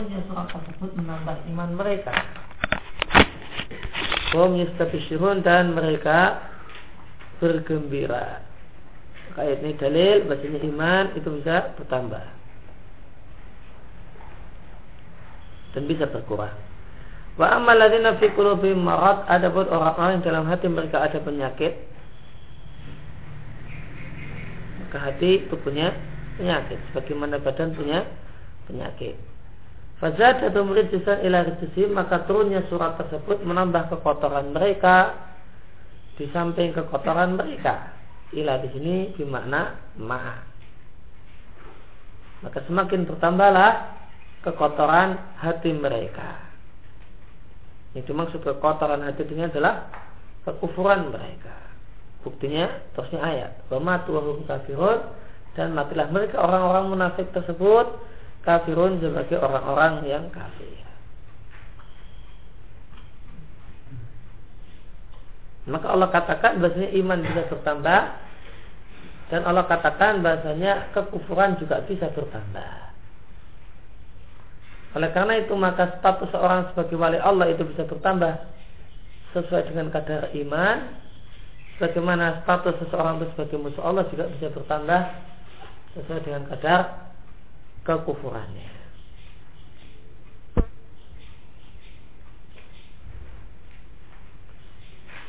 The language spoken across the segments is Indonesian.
turunnya surat tersebut menambah iman mereka. Hum yastabishirun dan mereka bergembira. Ayat ini dalil bahasanya iman itu bisa bertambah dan bisa berkurang. Wa amal ladina fi qulubihim marad adapun orang-orang yang dalam hati mereka ada penyakit maka hati itu punya penyakit sebagaimana badan punya penyakit. Fazad atau murijisan ila rijisi maka turunnya surat tersebut menambah kekotoran mereka di samping kekotoran mereka. Ila di sini bermakna ma. Maka semakin bertambahlah kekotoran hati mereka. Yang dimaksud kekotoran hati ini adalah kekufuran mereka. Buktinya terusnya ayat. Wa tuahum kafirun dan matilah mereka orang-orang munafik tersebut kafirun sebagai orang-orang yang kafir. Maka Allah katakan bahasanya iman bisa bertambah dan Allah katakan bahasanya kekufuran juga bisa bertambah. Oleh karena itu maka status seorang sebagai wali Allah itu bisa bertambah sesuai dengan kadar iman. Bagaimana status seseorang itu sebagai musuh Allah juga bisa bertambah sesuai dengan kadar kekufurannya.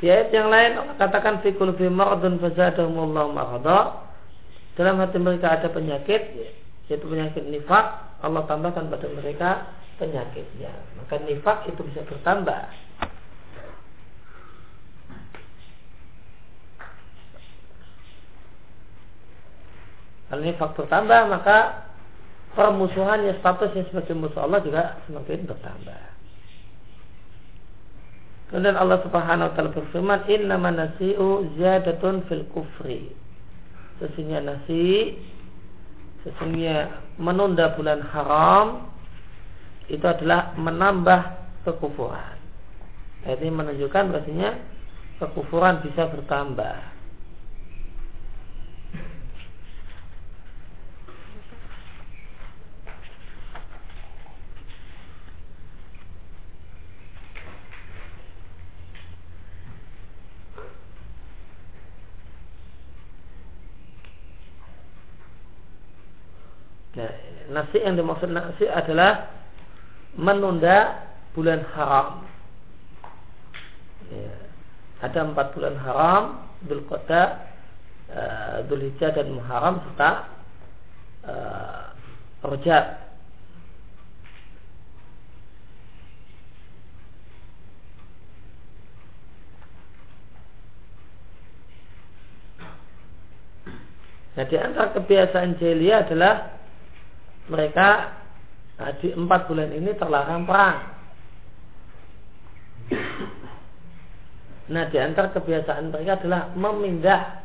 Di ayat yang lain Allah katakan fi qulubi maradun fazadahumullahu marada. Dalam hati mereka ada penyakit yaitu penyakit nifak, Allah tambahkan pada mereka penyakitnya. Maka nifak itu bisa bertambah. Kalau ini faktor tambah maka permusuhannya statusnya sebagai musuh Allah juga semakin bertambah. Kemudian Allah Subhanahu wa taala berfirman, "Inna nasi'u ziyadatun fil kufri." Sesungguhnya nasi sesungguhnya menunda bulan haram itu adalah menambah kekufuran. Ini menunjukkan bahasanya kekufuran bisa bertambah. Nasi yang dimaksud nasi adalah menunda bulan haram. Ya. Ada empat bulan haram, Dhul Qadha, uh, Dhul Hijjah dan Muharram serta uh, Rajab. Nah di antara kebiasaan jahiliyah adalah mereka nah, di empat bulan ini terlarang perang. Nah, di antara kebiasaan mereka adalah memindah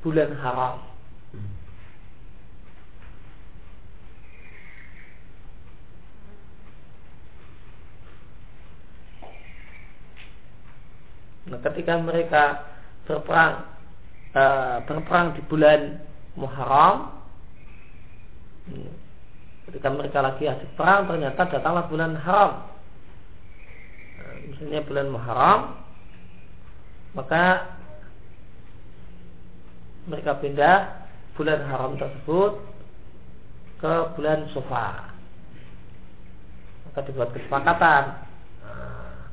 bulan haram. Nah, ketika mereka berperang uh, berperang di bulan Muharram, Ketika mereka lagi asik perang ternyata datanglah bulan haram. Nah, misalnya bulan Muharram maka mereka pindah bulan haram tersebut ke bulan Sofa. Maka dibuat kesepakatan. Nah,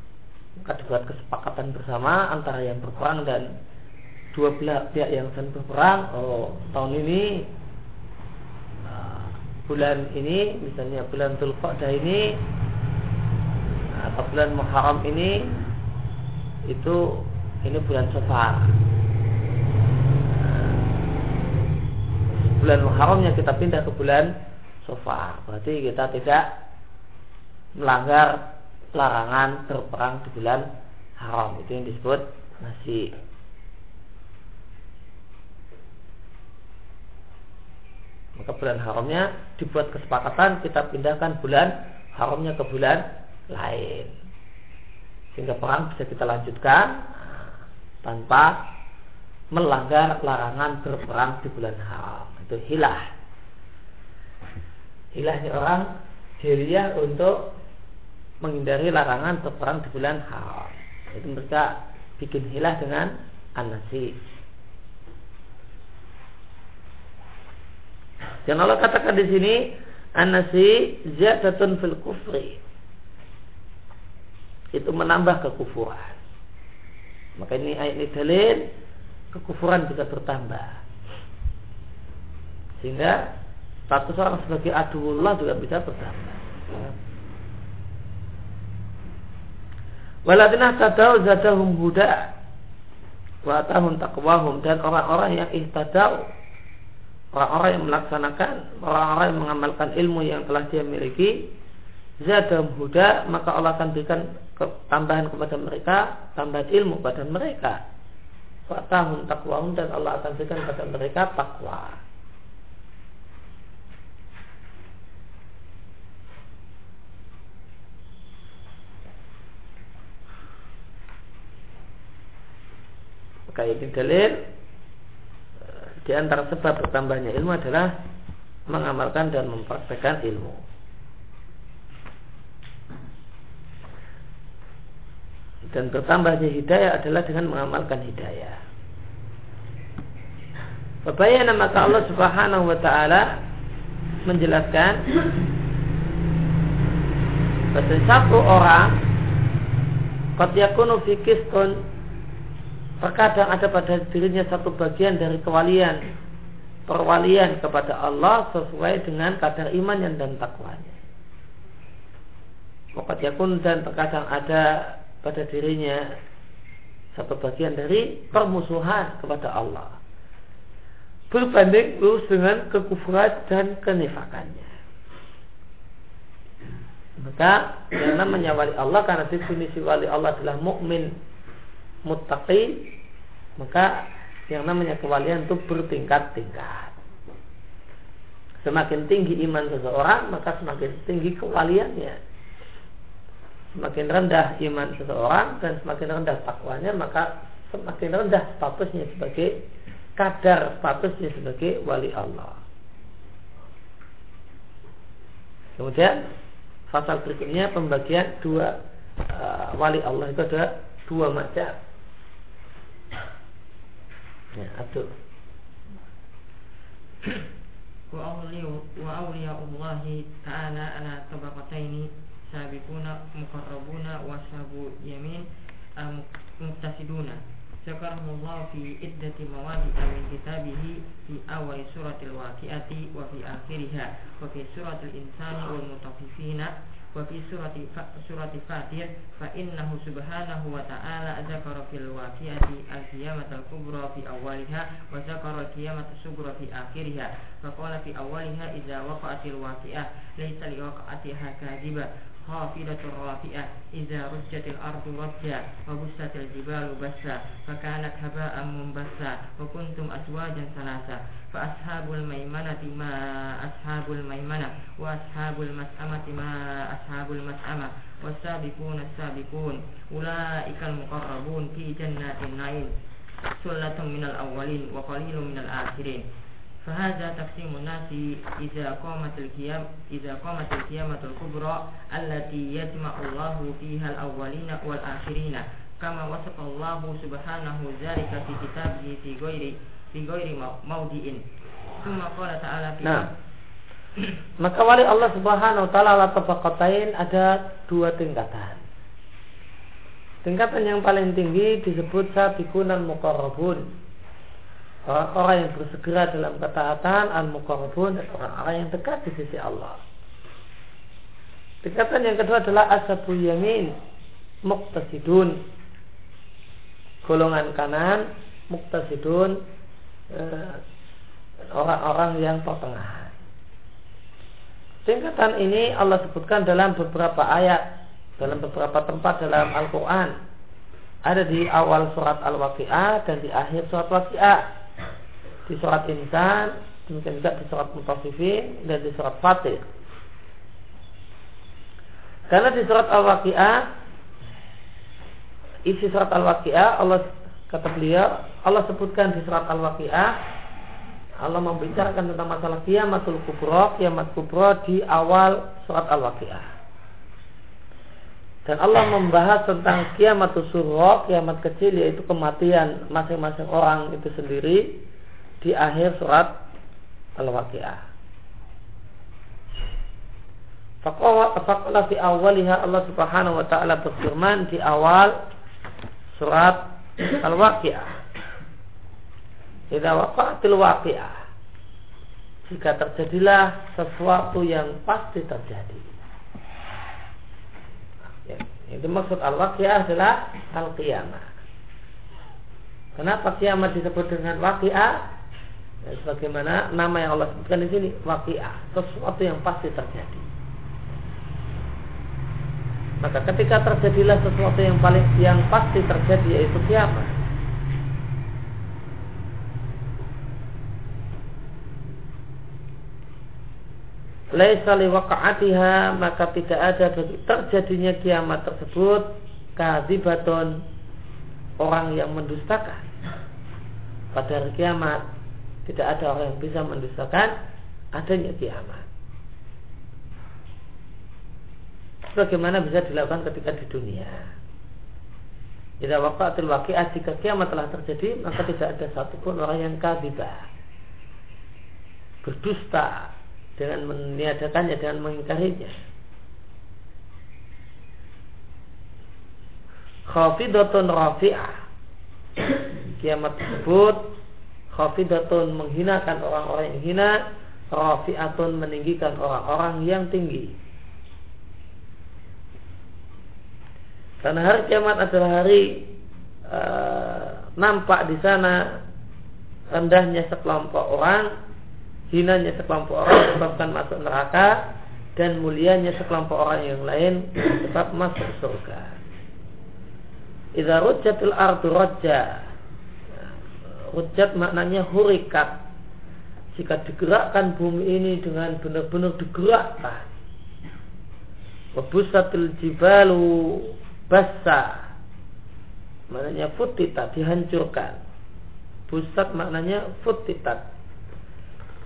maka dibuat kesepakatan bersama antara yang berperang dan dua belah pihak yang sedang berperang. Oh, tahun ini bulan ini misalnya bulan Dzulqa'dah ini atau bulan Muharram ini itu ini bulan Safar. Bulan Muharramnya kita pindah ke bulan Safar. Berarti kita tidak melanggar larangan berperang di bulan haram. Itu yang disebut nasi. Maka bulan haramnya dibuat kesepakatan kita pindahkan bulan haramnya ke bulan lain. Sehingga perang bisa kita lanjutkan tanpa melanggar larangan berperang di bulan haram. Itu hilah. Hilahnya orang diriah untuk menghindari larangan berperang di bulan haram. Itu mereka bikin hilah dengan anasi. Dan Allah katakan di sini anasi ziyadatun fil kufri. Itu menambah kekufuran. Maka ini ayat ini dalil kekufuran bisa bertambah. Sehingga status orang sebagai aduullah juga bisa bertambah. Waladina tadau zadahum huda wa tahun takwahum dan orang-orang yang ihtadau orang-orang yang melaksanakan orang-orang yang mengamalkan ilmu yang telah dia miliki zadahum huda maka Allah akan berikan tambahan kepada mereka tambahan ilmu kepada mereka. Wa tahun takwahum dan Allah akan berikan kepada mereka takwa. Maka ini dalil di antara sebab bertambahnya ilmu adalah mengamalkan dan mempraktekkan ilmu. Dan bertambahnya hidayah adalah dengan mengamalkan hidayah. Babayana maka Allah subhanahu wa ta'ala menjelaskan bahwa satu orang Qad yakunu fi terkadang ada pada dirinya satu bagian dari kewalian perwalian kepada Allah sesuai dengan kadar iman dan takwanya. Wakat yakun dan terkadang ada pada dirinya satu bagian dari permusuhan kepada Allah. Berbanding lurus dengan kekufuran dan kenifakannya. Maka yang namanya wali Allah karena definisi wali Allah adalah mukmin muttaqi maka yang namanya kewalian itu bertingkat-tingkat. Semakin tinggi iman seseorang, maka semakin tinggi kewaliannya. Semakin rendah iman seseorang dan semakin rendah takwanya, maka semakin rendah statusnya sebagai kadar statusnya sebagai wali Allah. Kemudian pasal berikutnya pembagian dua uh, wali Allah itu ada dua macam. Ya, Abdul. وأولياء الله تعالى على طبقتين سابقون مقربون وأصحاب يمين مقتصدون ذكرهم الله في عدة مواضع من كتابه في أول سورة الواقعة وفي آخرها وفي سورة الإنسان والمطففين wa fi surati surati Fatir fa innahu subhanahu wa ta'ala dzakara fil waqi'ati al qiyamah al kubra fi awwaliha wa dzakara qiyamah as fi akhiriha. Fa qala fi awwaliha idza waqa'atil waqi'ah laysa li waqa'atiha خافضة رافئة. إذا رجت الأرض رجا وبست الجبال بسا فكانت هباء منبسا وكنتم أزواجا ثلاثة فأصحاب الميمنة ما أصحاب الميمنة وأصحاب المسأمة ما أصحاب المسأمة والسابقون السابقون. أولئك المقربون في جنات النعيم. سلة من الأولين وقليل من الآخرين. فهذا تقسيم الناس إذا قامت القيام إذا قامت القيامة الكبرى التي يجمع الله فيها الأولين والآخرين كما وصف الله سبحانه ذلك في كتابه في غير في غير موضع ثم قال تعالى في نعم Maka wali Allah Subhanahu wa taala Tepakotain ada dua tingkatan. Tingkatan yang paling tinggi disebut Sabikunan muqarrabun orang-orang yang bersegera dalam ketaatan al-muqarrabun dan orang-orang yang dekat di sisi Allah. Tingkatan yang kedua adalah ashabul yamin muktasidun golongan kanan muktasidun eh, orang-orang yang pertengahan. Tingkatan ini Allah sebutkan dalam beberapa ayat dalam beberapa tempat dalam Al-Quran ada di awal surat Al-Waqi'ah dan di akhir surat Waqi'ah di surat Insan, demikian juga di surat Mutafifin dan di surat Fatih. Karena di surat Al-Waqi'ah isi surat Al-Waqi'ah Allah kata beliau Allah sebutkan di surat Al-Waqi'ah Allah membicarakan tentang masalah kiamatul kubro, kiamat kubro di awal surat Al-Waqi'ah. Dan Allah membahas tentang kiamatul surah, kiamat kecil yaitu kematian masing-masing orang itu sendiri di akhir surat Al-Waqi'ah. Faqala fi awaliha Allah Subhanahu wa taala berfirman di awal surat Al-Waqi'ah. Idza waqa'atil waqi'ah. Jika terjadilah sesuatu yang pasti terjadi. Ya, itu maksud al-waqi'ah adalah al-qiyamah. Kenapa kiamat disebut dengan waqi'ah? Ya, sebagaimana nama yang Allah sebutkan di sini, waqi'ah, sesuatu yang pasti terjadi. Maka ketika terjadilah sesuatu yang paling yang pasti terjadi yaitu kiamat, laisa liwaqa'atiha maka tidak ada terjadinya kiamat tersebut kadzibatun orang yang mendustakan pada hari kiamat tidak ada orang yang bisa mendustakan adanya kiamat. Bagaimana bisa dilakukan ketika di dunia? Jika waqatil waqi'ah jika kiamat telah terjadi maka tidak ada satupun orang yang kadzibah berdusta dengan meniadakannya dengan mengingkarinya. Khafidatun rafi'ah. Kiamat tersebut Khafidatun menghinakan orang-orang yang hina Rafi'atun meninggikan orang-orang yang tinggi Karena hari kiamat adalah hari uh, Nampak di sana Rendahnya sekelompok orang hinanya sekelompok orang menyebabkan masuk neraka dan mulianya sekelompok orang yang lain sebab masuk surga. Idza rujjatil ardu rajja. Rujjat maknanya hurikat. Jika digerakkan bumi ini dengan benar-benar digerakkan. Wabusatil jibalu basa. Maknanya futita dihancurkan. Pusat maknanya futitat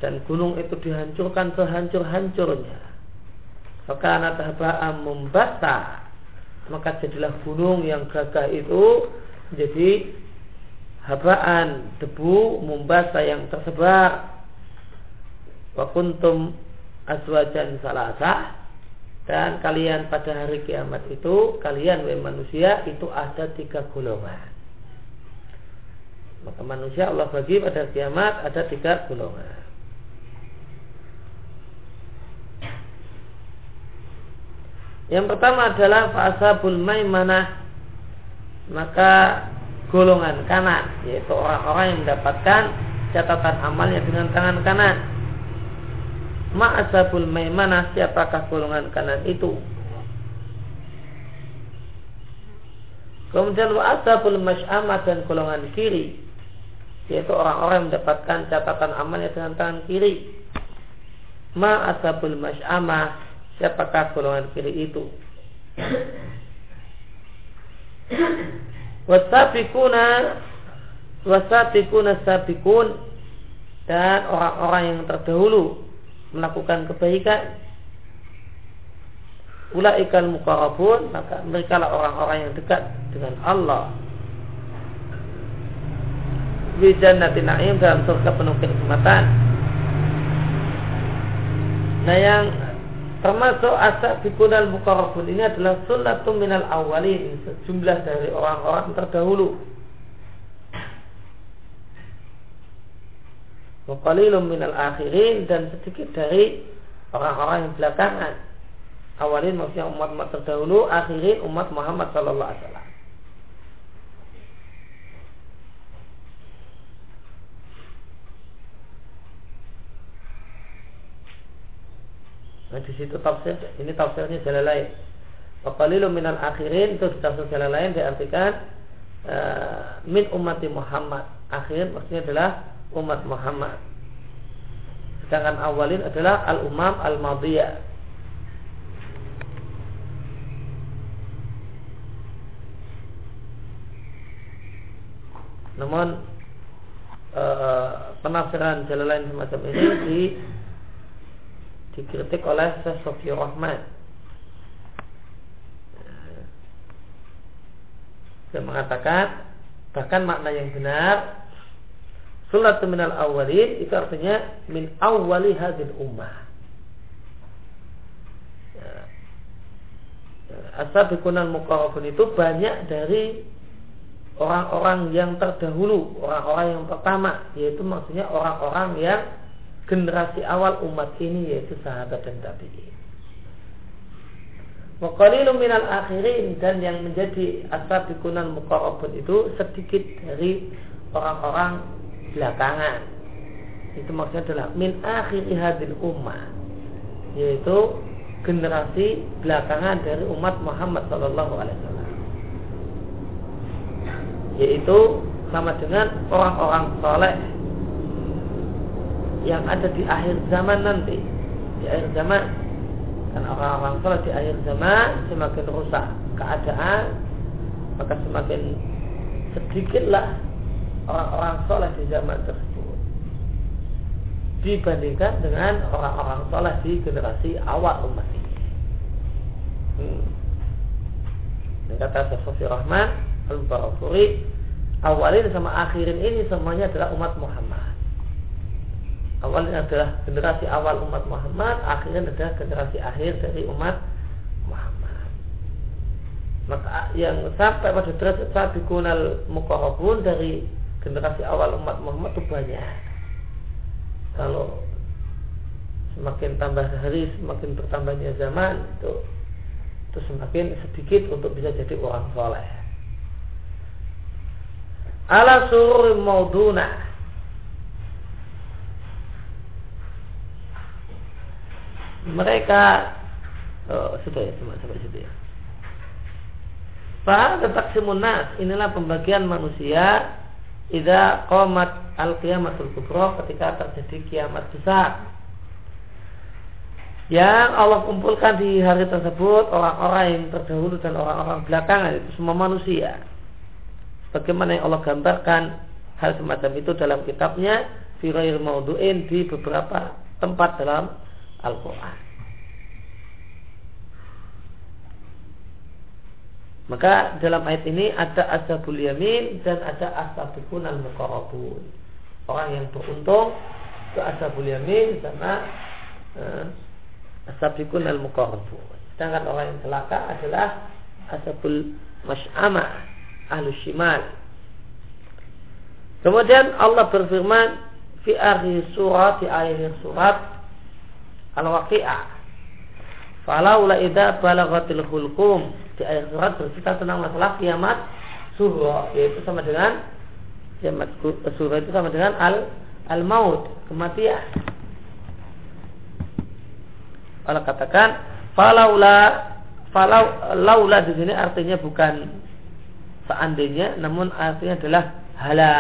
dan gunung itu dihancurkan sehancur-hancurnya. Fakana tahba'am membata maka jadilah gunung yang gagah itu menjadi habaan debu membasa yang tersebar. Wa kuntum salasa dan kalian pada hari kiamat itu kalian manusia itu ada tiga golongan. Maka manusia Allah bagi pada kiamat ada tiga golongan. Yang pertama adalah fasabul maimanah maka golongan kanan yaitu orang-orang yang mendapatkan catatan amalnya dengan tangan kanan. Ma'asabul maimanah siapakah golongan kanan itu? Kemudian wa'asabul masy'amah dan golongan kiri yaitu orang-orang yang mendapatkan catatan amalnya dengan tangan kiri. Ma'asabul masy'amah siapakah golongan kiri itu wasabikuna wasabikuna sabikun dan orang-orang yang terdahulu melakukan kebaikan. Ulaikal mukarabun maka mereka lah orang-orang yang dekat dengan Allah. Di jannatin na'im dalam surga penuh kenikmatan. Nah yang Termasuk asabikun al mukarrabun ini adalah sunnatum minal awalin sejumlah dari orang-orang terdahulu. Muqalilum minal akhirin dan sedikit dari orang-orang yang belakangan. Awalin maksudnya umat-umat terdahulu, akhirin umat Muhammad sallallahu alaihi wasallam. Nah, di situ tafsir ini tafsirnya jalan lain. Waqalilu minal akhirin itu tafsir jalan lain diartikan uh, min ummati Muhammad. Akhir maksudnya adalah umat Muhammad. Sedangkan awalin adalah al-umam al-madiyah. Namun uh, penafsiran jalan lain semacam ini di dikritik oleh Syekh Sofi Rahman yang mengatakan bahkan makna yang benar surat minal awalin itu artinya min awali hadil ummah. Asabikunal mukarrabun itu banyak dari orang-orang yang terdahulu, orang-orang yang pertama, yaitu maksudnya orang-orang yang generasi awal umat ini yaitu sahabat dan tabi'in. Waqalilum minal akhirin dan yang menjadi asabikunal mukarrabun itu sedikit dari orang-orang belakangan. Itu maksudnya adalah min akhiri hadil ummah yaitu generasi belakangan dari umat Muhammad Sallallahu Alaihi Wasallam yaitu sama dengan orang-orang soleh yang ada di akhir zaman nanti di akhir zaman dan orang-orang soleh di akhir zaman semakin rusak keadaan maka semakin sedikitlah orang-orang soleh di zaman tersebut dibandingkan dengan orang-orang soleh di generasi awal umat ini. Hmm. Dan kata Sofi Rahman Al-Barakuri awalin sama akhirin ini semuanya adalah umat Muhammad. Awalin adalah generasi awal umat Muhammad, akhirin adalah generasi akhir dari umat Muhammad. Maka yang sampai pada derajat sabiqunal mukarrabun dari generasi awal umat Muhammad itu banyak. Kalau semakin tambah hari, semakin bertambahnya zaman itu itu semakin sedikit untuk bisa jadi orang soleh ala sururi mauduna mereka oh, sudah ya cuma sampai situ ya. Fahal taksimun nas inilah pembagian manusia Ida qomat al-qiyamatul kubro ketika terjadi kiamat besar. Yang Allah kumpulkan di hari tersebut orang-orang yang terdahulu dan orang-orang belakangan itu semua manusia. Bagaimana yang Allah gambarkan hal semacam itu dalam kitabnya Maudu'in di beberapa tempat dalam Al-Quran. Maka dalam ayat ini ada ashabul yamin dan ada ashabul al muqarrabun. Orang yang beruntung itu ashabul yamin sama ashabul al muqarrabun. Sedangkan orang yang celaka adalah ashabul mas'amah ahlu shimal. Kemudian Allah berfirman fi akhir surat di akhir surat Al-Waqi'ah. Falaula idza balagatil hulqum di akhir surat bercerita tentang masalah kiamat surah yaitu sama dengan kiamat surah itu sama dengan al al maut kematian. Allah katakan falaula falau laula di sini artinya bukan seandainya namun artinya adalah hala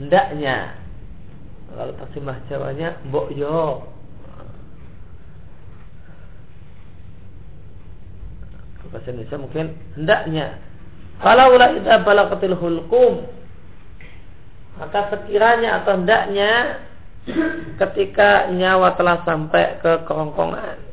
hendaknya kalau terjemah Jawanya mbok yo. Bahasa Indonesia mungkin hendaknya. Kalau ulah idza balagatil hulqum. Maka sekiranya atau hendaknya ketika nyawa telah sampai ke kerongkongan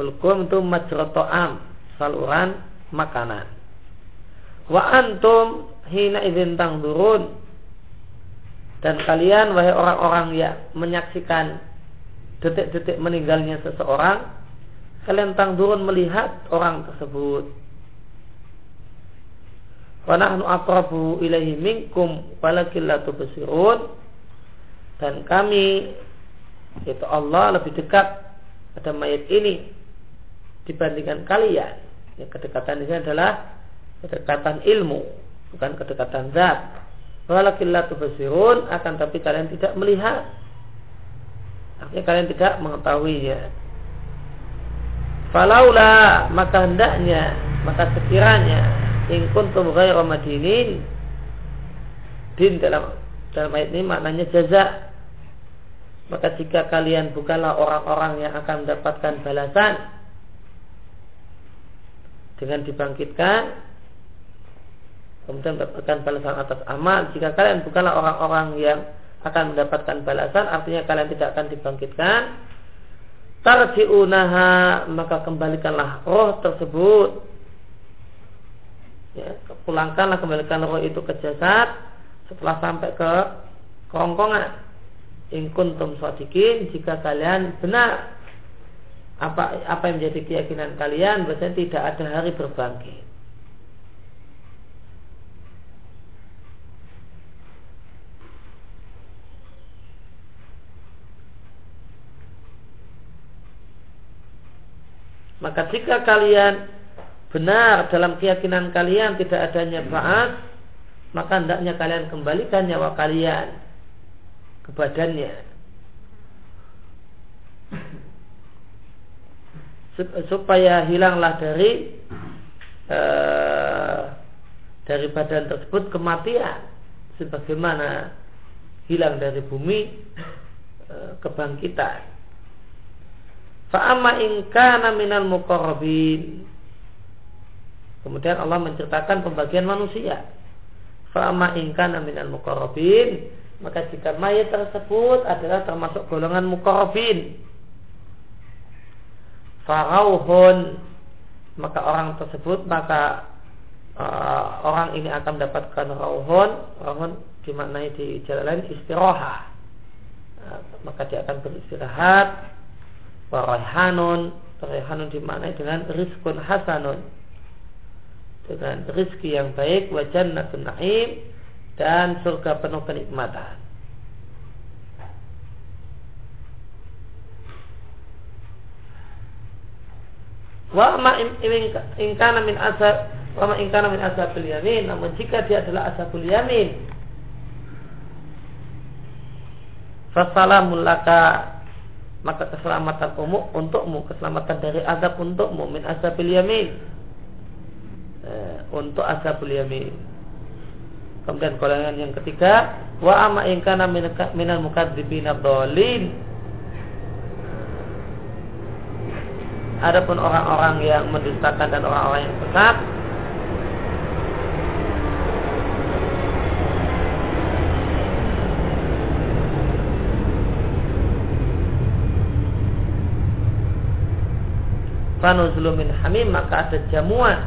Hulkum itu majroto'am. Saluran makanan. Wa antum hina izin turun Dan kalian wahai orang-orang yang menyaksikan Detik-detik meninggalnya seseorang Kalian turun melihat orang tersebut. Wa nahnu akrabu ilaihi minkum Walakin la tubsirun. Dan kami Itu Allah lebih dekat pada mayat ini dibandingkan kalian. Ya, kedekatan ini adalah kedekatan ilmu, bukan kedekatan zat. Walakillah tubasirun akan tapi kalian tidak melihat. Artinya kalian tidak mengetahuinya. Falaula maka hendaknya maka sekiranya in kuntum ghairu madinin din dalam dalam ayat ini maknanya jaza. Maka jika kalian bukanlah orang-orang yang akan mendapatkan balasan dengan dibangkitkan kemudian mendapatkan balasan atas amal. Jika kalian bukanlah orang-orang yang akan mendapatkan balasan artinya kalian tidak akan dibangkitkan. Tarji'unaha maka kembalikanlah roh tersebut. Ya, pulangkanlah kembalikan roh itu ke jasad. Setelah sampai ke kerongkongan. In kuntum sadikin jika kalian benar apa apa yang menjadi keyakinan kalian? Bahwasanya tidak ada hari berbangkit. Maka jika kalian benar dalam keyakinan kalian tidak adanya ba'as, maka hendaknya kalian kembalikan nyawa kalian ke badannya. Supaya hilanglah dari uh, dari badan tersebut kematian sebagaimana hilang dari bumi uh, kebangkitan Fa'amma ingkana minal muqarrabin. Kemudian Allah menceritakan pembagian manusia. Fa'amma ingkana minal muqarrabin. Maka jika mayat tersebut adalah termasuk golongan muqarrabin. Farauhun. Maka orang tersebut maka uh, orang ini akan mendapatkan rauhun. Rauhun dimaknai di jalan lain istirahat. Uh, maka dia akan beristirahat Waraihanun Waraihanun dimaknai dengan rizkun hasanun Dengan rizki yang baik Wajan natun na'im Dan surga penuh kenikmatan Wa ma ingkana min asab wa ma ingkana min asabil yamin. Namun jika dia adalah asabul yamin fasalamul laka maka keselamatan umum untukmu keselamatan dari azab untukmu min azabil yamin. Eh, untuk azabul yamin. Kemudian golongan yang ketiga wa ama in kana minal mukadzibin dolin adapun orang-orang yang mendustakan dan orang-orang yang sesat fanuzlu min hamim maka ada jamuan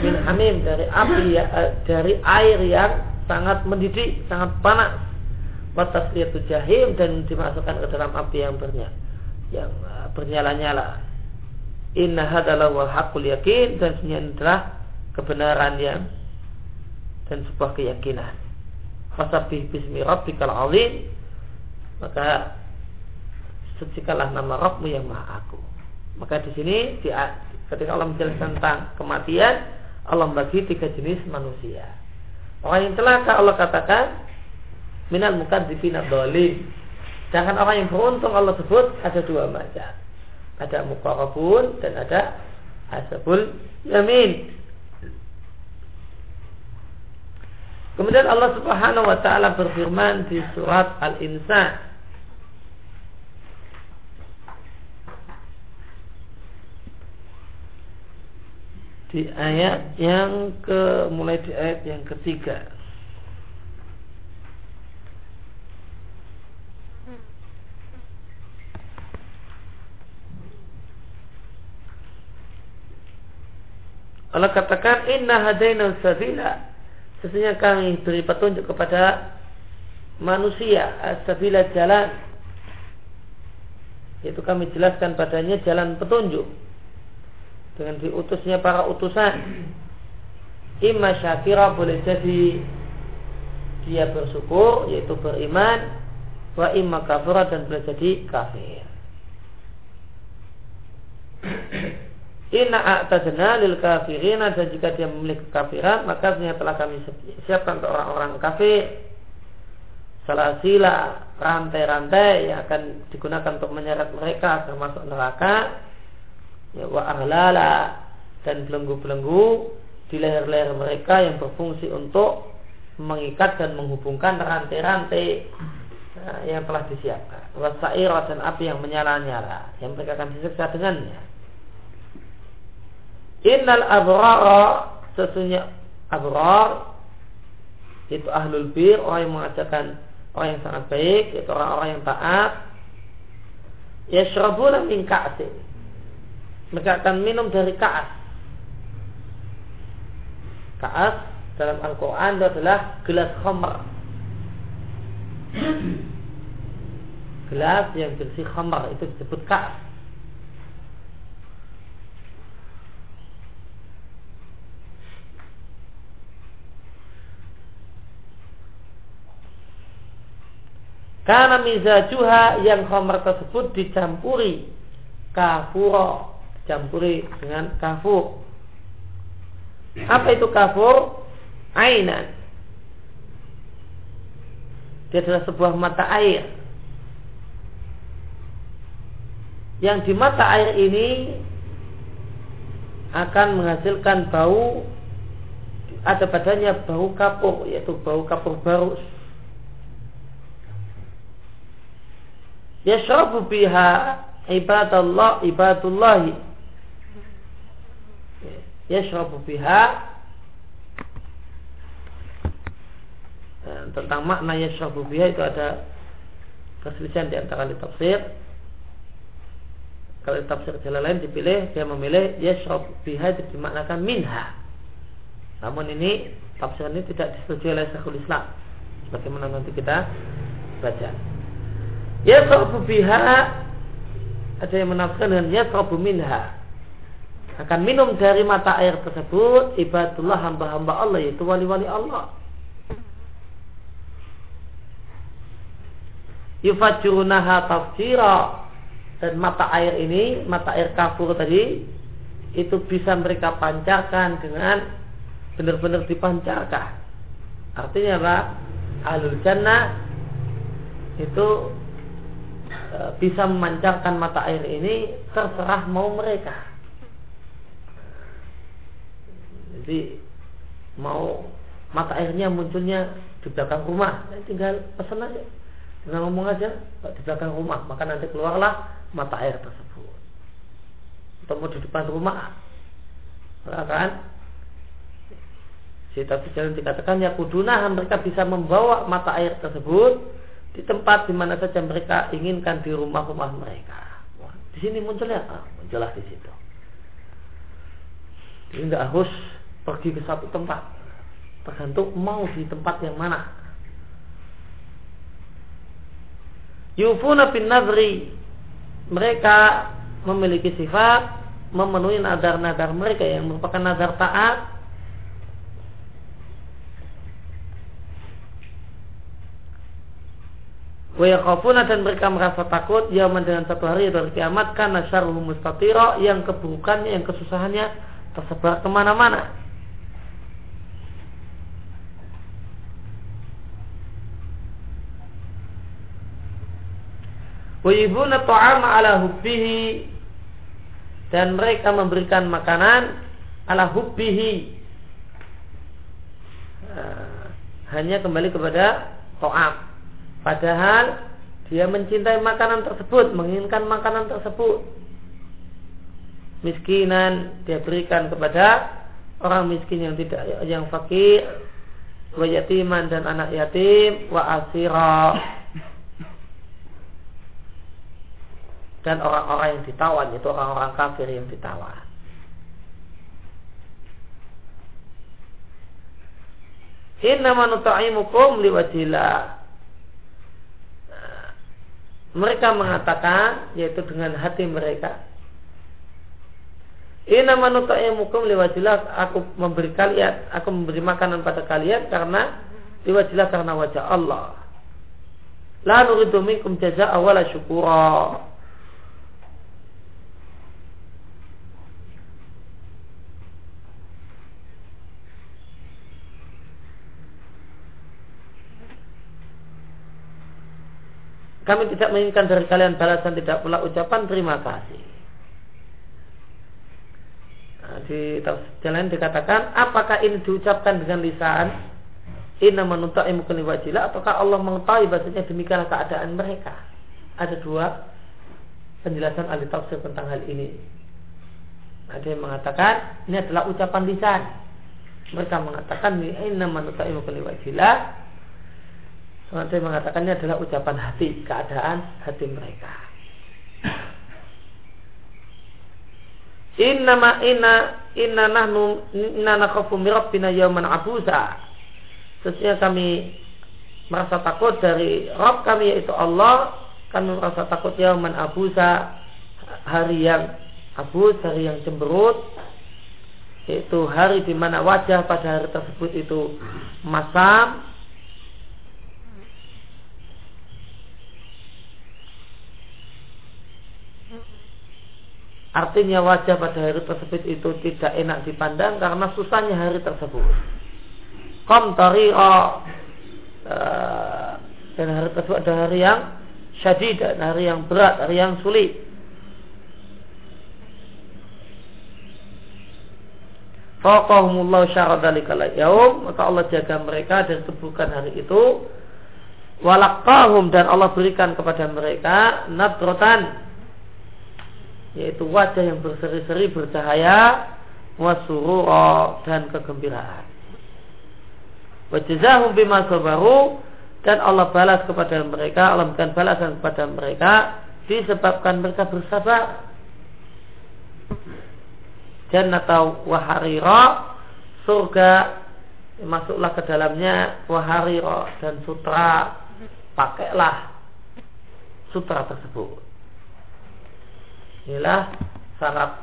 min hamim dari api ya, eh, dari air yang sangat mendidih, sangat panas. Watasliyatu jahim dan dimasukkan ke dalam api yang bernyala yang eh, bernyala-nyala. Inna hadalah wa hakul yakin dan sebenarnya kebenaran yang dan sebuah keyakinan. Fasabih bismi rabbikal azim maka sucikanlah nama Rabbmu yang maha agung. Maka di sini di, ketika Allah menjelaskan tentang kematian, Allah membagi tiga jenis manusia. Orang yang celaka Allah katakan minal mukadzibina dolim. Sedangkan orang yang beruntung Allah sebut ada dua macam. Ada mukarabun dan ada asabul yamin. Kemudian Allah Subhanahu wa taala berfirman di surat Al-Insan di ayat yang ke mulai di ayat yang ketiga. Allah katakan inna hadaina sabila. Sesungguhnya kami beri petunjuk kepada manusia sabila jalan. Itu kami jelaskan padanya jalan petunjuk dengan diutusnya para utusan. Imma syakira boleh jadi dia bersyukur yaitu beriman wa imma kafira dan boleh jadi kafir Inna a'tadna lil kafirina dan jika dia memiliki kafiran maka telah kami siapkan untuk orang-orang kafir salah sila rantai-rantai yang akan digunakan untuk menyeret mereka agar masuk neraka ya, wa ahlala dan belenggu-belenggu di leher-leher mereka yang berfungsi untuk mengikat dan menghubungkan rantai-rantai uh, yang telah disiapkan. Wasair dan api yang menyala-nyala yang mereka akan disiksa dengannya. Innal abrara sesungguhnya abrar itu ahlul bir orang yang mengajarkan orang yang sangat baik itu orang-orang yang taat. Yashrabuna min ka'sin. Mereka akan minum dari ka'as. Ka'as dalam Al-Quran adalah gelas khamr. Gelas yang bersih khamr itu disebut ka'as Karena mizajuha yang khamar tersebut dicampuri kafuro, dicampuri dengan kafur. Apa itu kafur? Ainan. Dia adalah sebuah mata air. Yang di mata air ini akan menghasilkan bau ada padanya bau kapur yaitu bau kapur barus yashrabu biha ibadallah ibadullah yashrabu biha. Tentang makna yashrabu biha itu ada perselisihan di antara ahli tafsir. Kalau tafsir jalan lain dipilih dia memilih yashrab biha dimaknakan minha. Namun ini tafsir ini tidak disetujui oleh Syekhul Islam. Sebagaimana nanti kita baca Yasrabu biha. Ada yang menafsirkan dengan yasrabu minha. Akan minum dari mata air tersebut ibadullah hamba-hamba Allah yaitu wali-wali Allah. Yufajurunaha tafsira. Dan mata air ini mata air kafur tadi itu bisa mereka pancarkan dengan benar-benar dipancarkan. Artinya apa? Alul jannah itu bisa memancarkan mata air ini terserah mau mereka. Jadi mau mata airnya munculnya di belakang rumah, tinggal pesan aja, tinggal ngomong aja di belakang rumah, maka nanti keluarlah mata air tersebut. Atau mau di depan rumah, kan? Si tapi jangan dikatakan ya kudunah mereka bisa membawa mata air tersebut di tempat di mana saja mereka inginkan di rumah-rumah mereka. Di sini munculnya ah, muncullah di situ. Jadi tidak harus pergi ke satu tempat, tergantung mau di tempat yang mana. Yufuna bin nadri mereka memiliki sifat memenuhi nadar-nadar mereka yang merupakan nadar taat Wayakhafuna dan mereka merasa takut Yaman dengan satu hari dari kiamat Karena syarruhu mustatira Yang keburukannya, yang kesusahannya Tersebar ke mana-mana. Wayibuna ta'ama ala hubbihi Dan mereka memberikan makanan Ala hubbihi. Eh, Hanya kembali kepada To'am Padahal dia mencintai makanan tersebut, menginginkan makanan tersebut. Miskinan dia berikan kepada orang miskin yang tidak yang fakir, wa yatiman dan anak yatim, wa asira dan orang-orang yang ditawan itu orang-orang kafir yang ditawan. Inna manuta'imukum liwajillah mereka mengatakan yaitu dengan hati mereka Ina manutaimukum liwajillah aku memberi kalian aku memberi makanan pada kalian karena liwajillah karena wajah Allah. La nuridu minkum jaza'a wala syukura. Kami tidak menginginkan dari kalian balasan tidak pula ucapan terima kasih. Nah, di jalan dikatakan apakah ini diucapkan dengan lisan Inna manuta'imu wajilah ataukah Allah mengetahui bahasanya demikianlah keadaan mereka. Ada dua penjelasan ahli tafsir tentang hal ini. Ada yang mengatakan ini adalah ucapan lisan. Mereka mengatakan inna manuta'imu wajilah. Ada yang mengatakan ini adalah ucapan hati, keadaan hati mereka. Inna ma inna inna nahnu inna nakhafu min rabbina yawman abusa Sesungguhnya kami merasa takut dari Rob kami yaitu Allah. Kami merasa takut yaman abusa hari yang abus, hari yang cemberut. Yaitu hari di mana wajah pada hari tersebut itu masam, Artinya wajah pada hari tersebut itu tidak enak dipandang karena susahnya hari tersebut kom tariqa uh, dan hari tersebut ada hari yang syadid dan hari yang berat, hari yang sulit. Faqahumullahu syara dzalikal yaum, maka Allah jaga mereka dari keburukan hari itu. Walaqahum dan Allah berikan kepada mereka nadrotan yaitu wajah yang berseri-seri bercahaya wasurura dan kegembiraan. Wajazahum bima sabaru dan Allah balas kepada mereka, Allah berikan balasan kepada mereka disebabkan mereka bersabar. Jannata waharira surga masuklah ke dalamnya waharira dan sutra pakailah sutra tersebut. Inilah syarat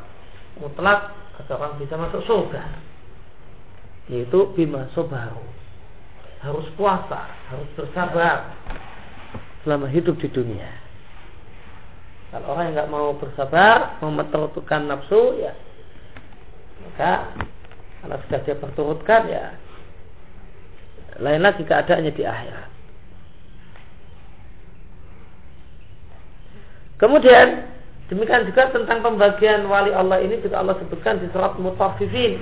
mutlak agar orang bisa masuk surga yaitu bima sobaru harus puasa, harus bersabar selama hidup di dunia. Kalau orang yang nggak mau bersabar, mau memperturutkan nafsu, ya maka kalau sudah dia perturutkan, ya lain lagi keadaannya di akhirat. Kemudian demikian juga tentang pembagian wali Allah ini juga Allah sebutkan di surat Mutaffifin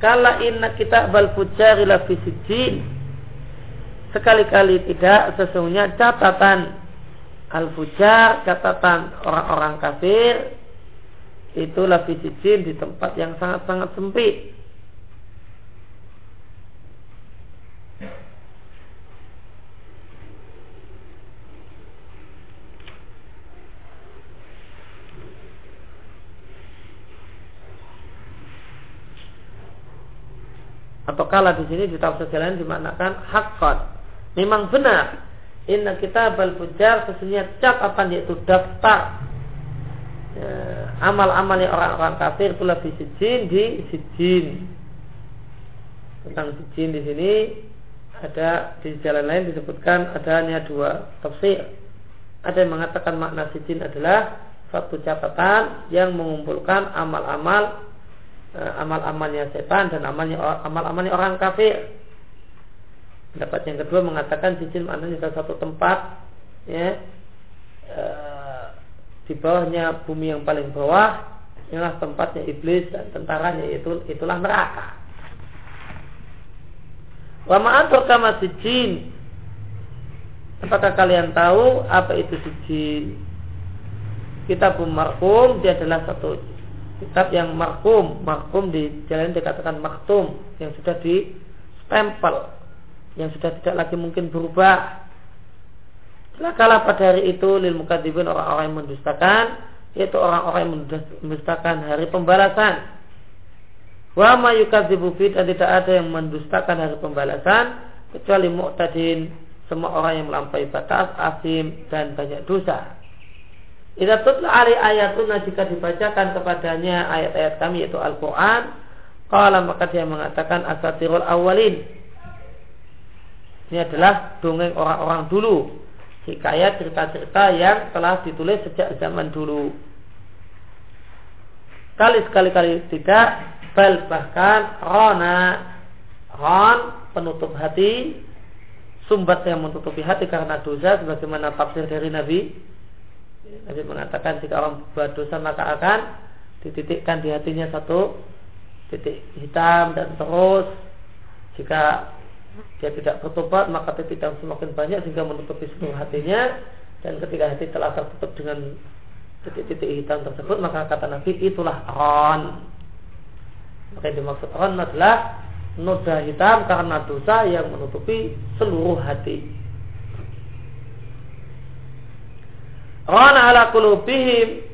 Kala inna kita bal fujari la Sekali-kali tidak sesungguhnya catatan al-fujar, catatan orang-orang kafir itu fisijin di tempat yang sangat-sangat sempit. Atau kala di sini di tafsir lain dimaknakan hakot. Memang benar. Inna kita bal fujar sesungguhnya catatan yaitu daftar ya, amal-amalnya orang-orang kafir itu lebih sijin di sijin. Tentang sijin di sini ada di jalan lain disebutkan adanya dua tafsir. Ada yang mengatakan makna sijin adalah satu catatan yang mengumpulkan amal-amal amal-amalnya setan dan amalnya amal-amalnya orang kafir. Pendapat yang kedua mengatakan sijil maknanya adalah satu tempat ya e, di bawahnya bumi yang paling bawah inilah tempatnya iblis dan tentaranya itu itulah neraka. Wa ma'atur kama sijin Apakah kalian tahu apa itu sijin? Kitab marhum dia adalah satu kitab yang markum markum di jalan dikatakan maktum yang sudah di stempel yang sudah tidak lagi mungkin berubah. Celakalah pada hari itu lil mukadzibin orang-orang yang mendustakan yaitu orang-orang yang mendustakan hari pembalasan. Wa ma dan tidak ada yang mendustakan hari pembalasan kecuali mu'tadin semua orang yang melampaui batas asim dan banyak dosa Idza tutla ali ayatuna jika dibacakan kepadanya ayat-ayat kami yaitu Al-Qur'an, qala maka dia mengatakan asatirul awalin. Ini adalah dongeng orang-orang dulu. Hikayat cerita-cerita yang telah ditulis sejak zaman dulu. Kali sekali-kali tidak, bal bahkan rona ron penutup hati sumbat yang menutupi hati karena dosa sebagaimana tafsir dari Nabi Nabi mengatakan jika orang berbuat dosa maka akan dititikkan di hatinya satu titik hitam dan terus. Jika dia tidak bertobat maka dia tidak semakin banyak sehingga menutupi seluruh hatinya. Dan ketika hati telah tertutup dengan titik-titik hitam tersebut maka kata Nabi itulah ron. Maka yang dimaksud ron adalah noda hitam karena dosa yang menutupi seluruh hati ron ala kulubihim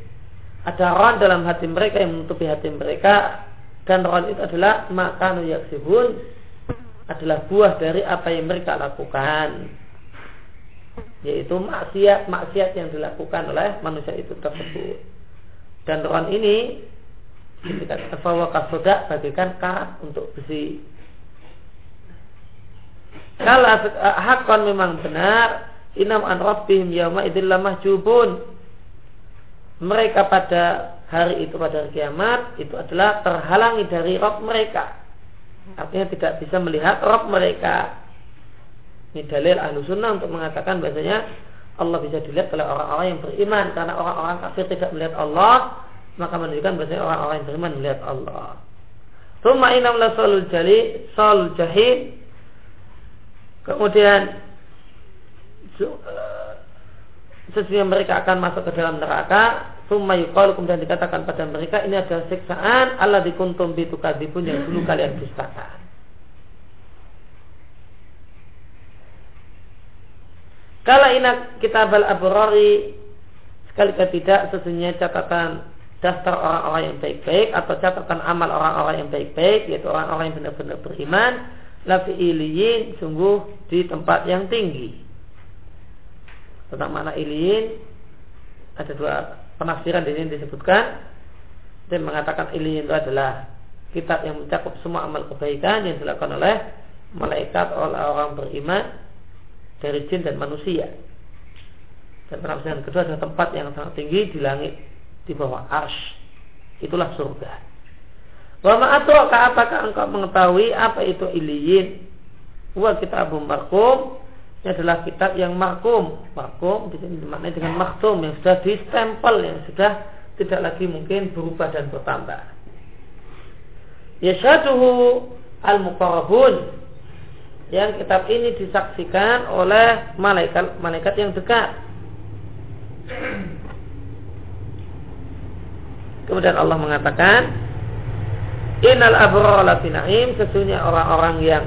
ada ron dalam hati mereka yang menutupi hati mereka. Dan ron itu adalah makanu yaksibun. Adalah buah dari apa yang mereka lakukan. Yaitu maksiat maksiat yang dilakukan oleh manusia itu tersebut. Dan ron ini bahwa kasoda bagikan karat untuk besi. Kalau hakon memang benar inam an rabbihim yawma idillah mahjubun mereka pada hari itu pada hari kiamat itu adalah terhalangi dari rob mereka. Artinya tidak bisa melihat rob mereka. Ini dalil ahlu sunnah untuk mengatakan bahasanya Allah bisa dilihat oleh orang-orang yang beriman. Karena orang-orang kafir tidak melihat Allah maka menunjukkan bahasanya orang-orang yang beriman melihat Allah. Thumma inam la salul jali salul jahid kemudian sesungguhnya mereka akan masuk ke dalam neraka Summa yuqalu kemudian dikatakan pada mereka ini adalah siksaan Allah dikuntum bitukadibun yang dulu kalian dustakan. Kalau inak kitab al-abrari sekali tidak sesungguhnya catatan daftar orang-orang yang baik-baik atau catatan amal orang-orang yang baik-baik yaitu orang-orang yang benar-benar beriman lafi iliyin sungguh di tempat yang tinggi tentang mana iliyin ada dua penafsiran di sini disebutkan dan mengatakan iliyin itu adalah kitab yang mencakup semua amal kebaikan yang dilakukan oleh malaikat oleh orang beriman dari jin dan manusia. Dan penafsiran kedua adalah tempat yang sangat tinggi di langit di bawah arsh. Itulah surga. Wa ma'atroka apakah engkau mengetahui apa itu iliyin? Wa kitabum markum ini adalah kitab yang. Markum di sini dimaknai dengan maktum yang sudah distempel yang sudah tidak lagi mungkin berubah dan bertambah. Yashaduhu al-muqarrabun yang kitab ini disaksikan oleh malaikat malaikat yang dekat. Kemudian Allah mengatakan, Innal abrar lafi sesungguhnya orang-orang yang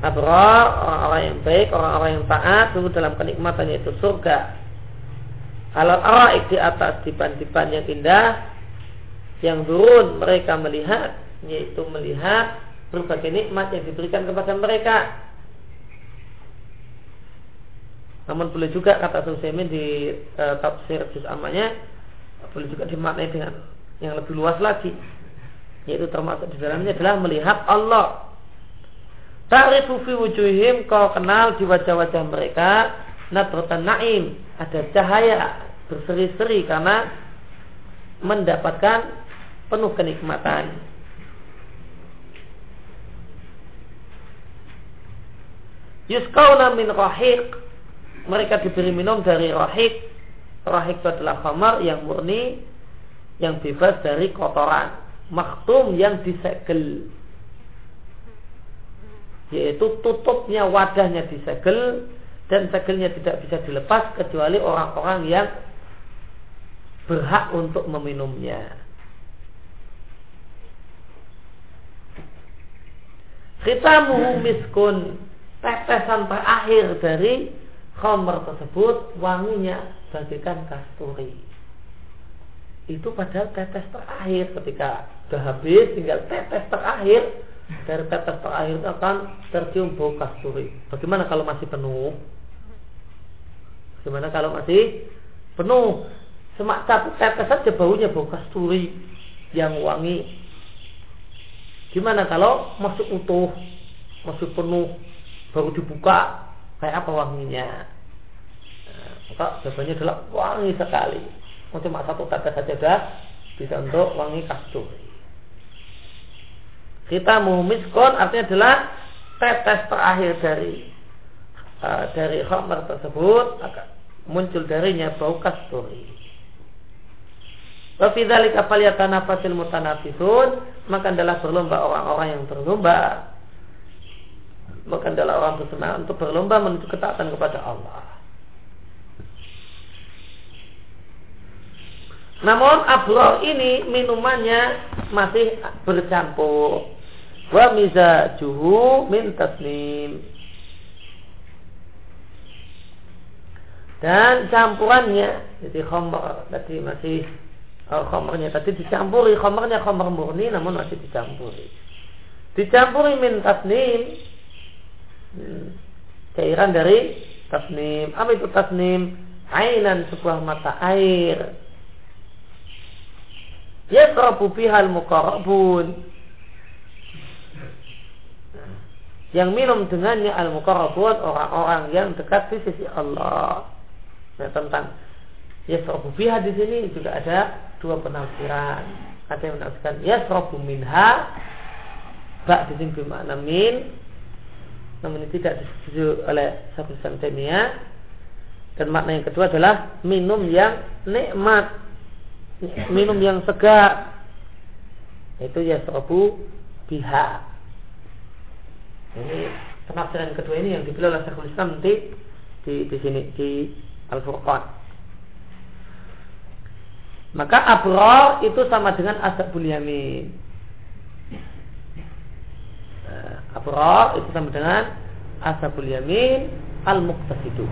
abrar, orang-orang yang baik, orang-orang yang taat, sungguh dalam kenikmatan yaitu surga. Alat araik di atas dipan-dipan yang indah, yang turun mereka melihat, yaitu melihat berbagai nikmat yang diberikan kepada mereka. Namun boleh juga kata Sulaiman di e, tafsir juz amanya boleh juga dimaknai dengan yang lebih luas lagi, yaitu termasuk di dalamnya adalah melihat Allah Ta'rifu fi wujuhim kau kenal di wajah-wajah mereka nadratan naim, ada cahaya berseri-seri karena mendapatkan penuh kenikmatan. Yuskauna min rahik mereka diberi minum dari rahik rahik itu adalah khamar yang murni yang bebas dari kotoran. Maktum yang disegel yaitu tutupnya wadahnya disegel dan segelnya tidak bisa dilepas kecuali orang-orang yang berhak untuk meminumnya. Khitamuhu miskun tetesan terakhir dari khamr tersebut wanginya bagikan kasturi. Itu padahal tetes terakhir ketika sudah habis tinggal tetes terakhir dari tetes terakhir itu akan tercium bau kasturi. Bagaimana kalau masih penuh? Bagaimana kalau masih penuh? Semak satu tetes saja baunya bau kasturi yang wangi. Gimana kalau masih utuh, masih penuh, baru dibuka, kayak apa wanginya? Nah, maka jawabannya adalah wangi sekali. Cuma satu tetes saja sudah bisa untuk wangi kasturi. Kita mumiskon artinya adalah tetes terakhir dari uh, dari khamar tersebut akan muncul darinya bau kasturi. Wa fi dzalika falyatanafasil mutanafisun, maka adalah berlomba orang-orang yang berlomba maka adalah orang bersemangat untuk berlomba menuju ketaatan kepada Allah. Namun abror ini minumannya masih bercampur. Wa mizajuhu min tasnim. Dan campurannya, jadi khomer tadi masih oh, khomernya tadi dicampuri, khomernya khomer murni namun masih dicampuri. Dicampuri min tasnim, hmm, cairan dari tasnim. Apa itu tasnim? Ainan sebuah mata air Yasrabu bihal mukarabun Yang minum dengannya al mukarabun orang-orang yang dekat di sisi Allah. Nah, tentang yasrabu biha di sini juga ada dua penafsiran. Ada yang menafsirkan yasrabu minha bak di sini bermakna min namun ini tidak disetujui oleh Syafiq Samtemia dan makna yang kedua adalah minum yang nikmat minum yang segar itu ya yasrabu biha ini penafsiran kedua ini yang dipilih oleh Syekhul Islam di di, di sini di Al Furqan maka abrar itu sama dengan ashabul yamin. Nah, abrar itu sama dengan ashabul yamin al muqtasidu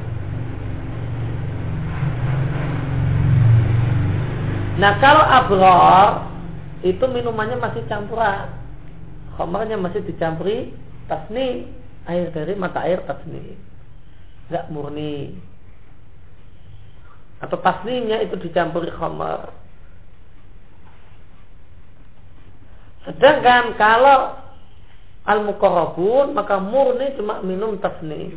Nah kalau abror itu minumannya masih campuran, khamarnya masih dicampuri tasni air dari mata air tasni, nggak murni. Atau tasninya itu dicampuri khamar. Sedangkan kalau al mukorobun maka murni cuma minum tasni.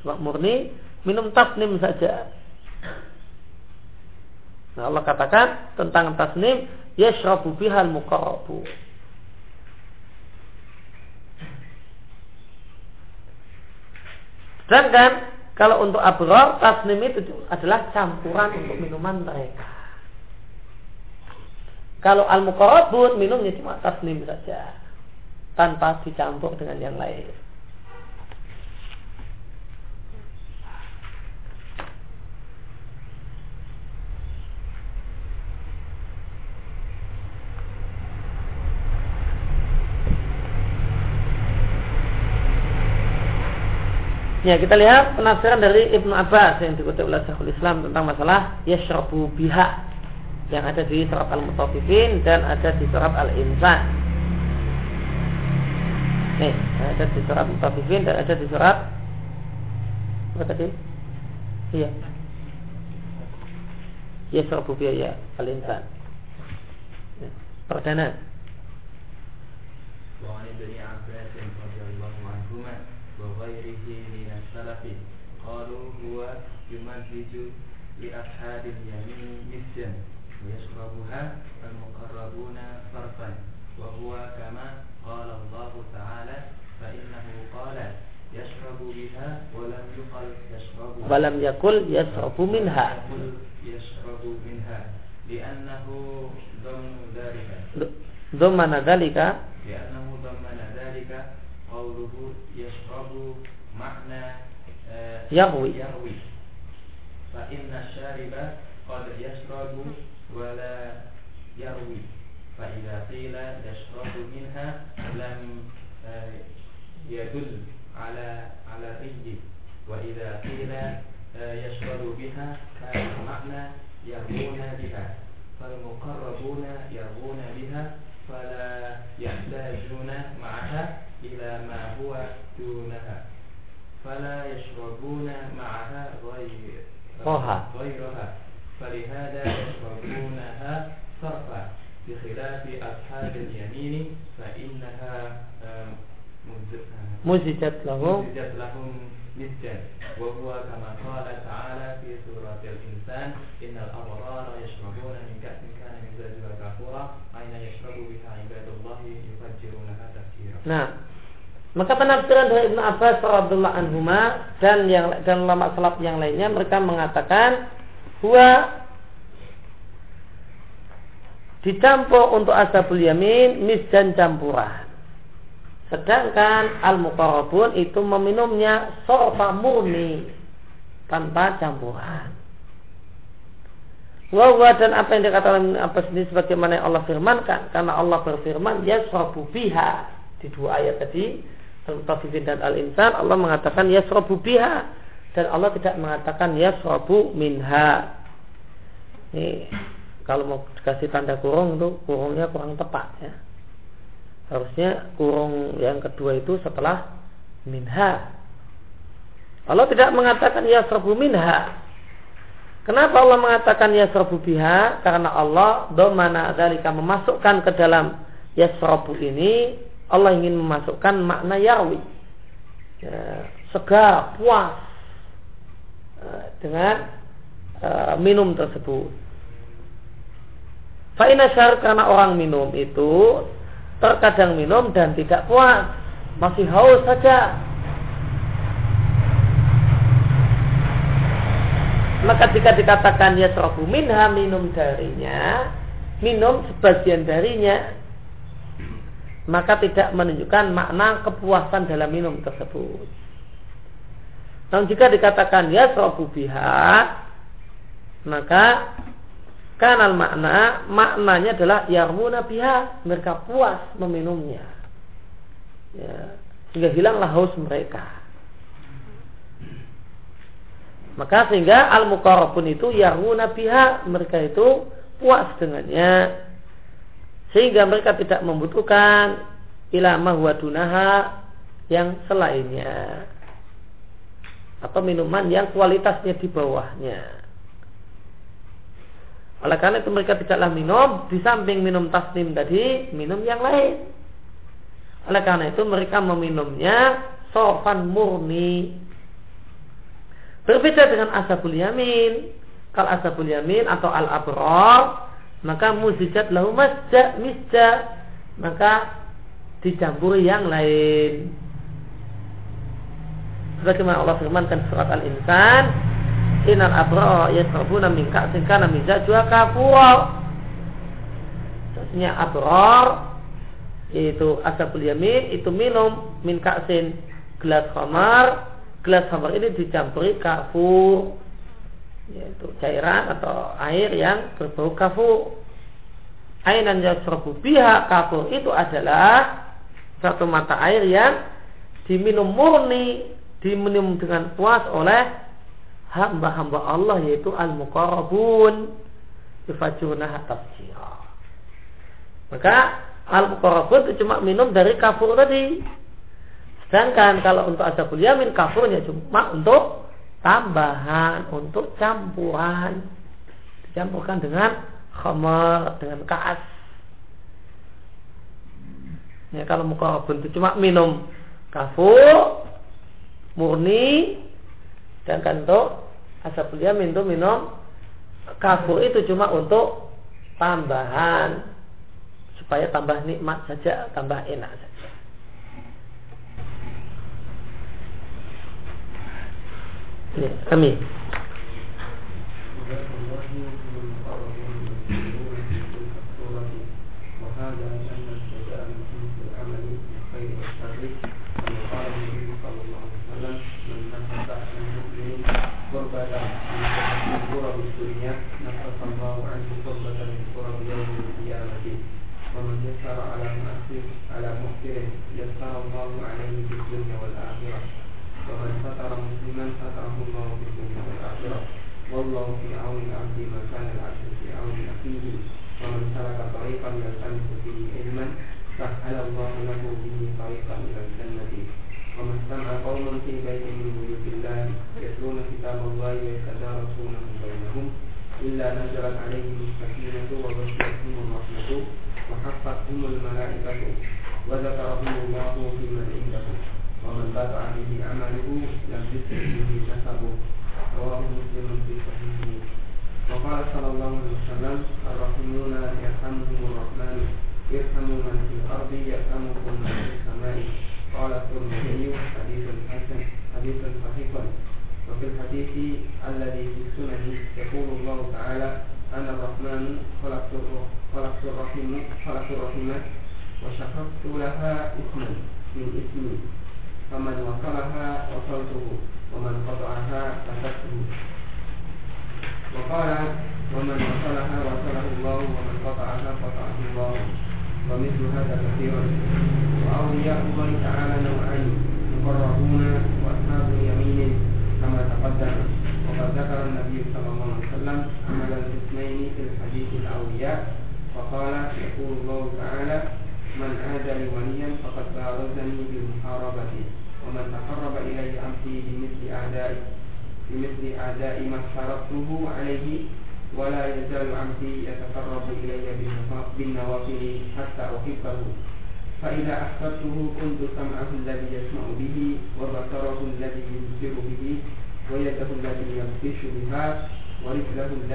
Cuma murni minum tasnim saja. Nah, Allah katakan tentang tasnim yashrabu bihal muqarrabu. Sedangkan kalau untuk abrar tasnim itu adalah campuran untuk minuman mereka. Kalau al muqarrabun minumnya cuma tasnim saja tanpa dicampur dengan yang lain. Ya kita lihat penafsiran dari Ibnu Abbas yang dikutip oleh Syekhul Islam tentang masalah yashrabu biha yang ada di surat Al-Mutaffifin dan ada di surat Al-Insan. Nih, ada di surat Al-Mutaffifin dan ada di surat apa tadi? Iya. Yashrabu biha ya Al-Insan salafi. Qalu huwa yumajjiju li ashabil yamin nisyan yashrabuha al muqarrabuna farfan wa huwa kama qala Allah ta'ala fa innahu qala yashrabu biha wa lam yuqal yashrabu wa lam yakul yashrabu minha. Yashrabu minha dhammu dhalika. Dhamma dhalika? Dhamma dhalika qawluhu yashrabu معنى يروي يروي فإن الشارب قد يشرب ولا يروي. فإذا قيل يشرب منها لم آه، يدل على على الري. وإذا قيل آه، يشرب بها كان المعنى يرمون بها. فالمقربون يرمون بها فلا يحتاجون معها إلى ما هو دونها فلا يشربون معها غير غيرها غيرها. فلهذا يشربونها صرفا بخلاف أصحاب اليمين فإنها مزجت لهم. مزجت لهم نسجا. وهو كما قال تعالى في سورة الإنسان إن الأبرار يشربون من كأس كان مزاجها كافورا أين يشرب بها عباد الله يفجرونها تفجيرا. نعم. Maka penafsiran dari Ibnu Abbas radhiyallahu anhuma dan yang dan ulama salaf yang lainnya mereka mengatakan bahwa dicampur untuk ashabul yamin dan campuran. Sedangkan al-muqarrabun itu meminumnya sorfa murni tanpa campuran. Wawa dan apa yang dikatakan apa sendiri sebagaimana yang Allah firmankan karena Allah berfirman ya biha di dua ayat tadi Al-Mutaffifin dan Al-Insan Allah mengatakan ya biha. Dan Allah tidak mengatakan ya minha. Ini kalau mau dikasih tanda kurung itu kurungnya kurang tepat ya. Harusnya kurung yang kedua itu setelah minha. Allah tidak mengatakan ya minha. Kenapa Allah mengatakan yasrabu biha? Karena Allah domana dalika memasukkan ke dalam yasrabu ini Allah ingin memasukkan makna yarwi. Ya, segar, puas uh, dengan uh, minum tersebut. Fa'ina karena orang minum itu terkadang minum dan tidak puas, masih haus saja, Maka jika dikatakan ya minha minum darinya, minum sebagian darinya, maka tidak menunjukkan makna kepuasan dalam minum tersebut. Namun jika dikatakan ya biha, maka kanal makna maknanya adalah yarmuna biha mereka puas meminumnya. Ya, sehingga hilanglah haus mereka. Maka sehingga al muqarrabun itu yaruna biha mereka itu puas dengannya sehingga mereka tidak membutuhkan ilama dunaha yang selainnya atau minuman yang kualitasnya di bawahnya. Oleh karena itu mereka tidaklah minum di samping minum tasnim tadi minum yang lain. Oleh karena itu mereka meminumnya sofan murni Berbeda dengan ashabul yamin. Kalau ashabul yamin atau al abrar maka muzijat lahu masja misja maka dicampuri yang lain. Sebagaimana Allah firmankan surat Al-Insan, Innal abrar yasrabuna min ka'sin kana mizajuha kafura. Sesungguhnya abrar yaitu ashabul yamin itu minum min ka'sin gelas khamar gelas khamar ini dicampuri kafur yaitu cairan atau air yang berbau kafur ainan yasrabu biha kafur itu adalah satu mata air yang diminum murni diminum dengan puas oleh hamba-hamba Allah yaitu al-muqarrabun yufajuna tafsira maka al-muqarrabun itu cuma minum dari kafur tadi. Sedangkan kalau untuk asabul yamin kafurnya cuma untuk tambahan, untuk campuran. Dicampurkan dengan khamar, dengan kaas. Ya, kalau muka itu cuma minum kafur, murni, dan kan untuk asabul yamin itu minum kafur itu cuma untuk tambahan supaya tambah nikmat saja, tambah enak saja. Ya, amin.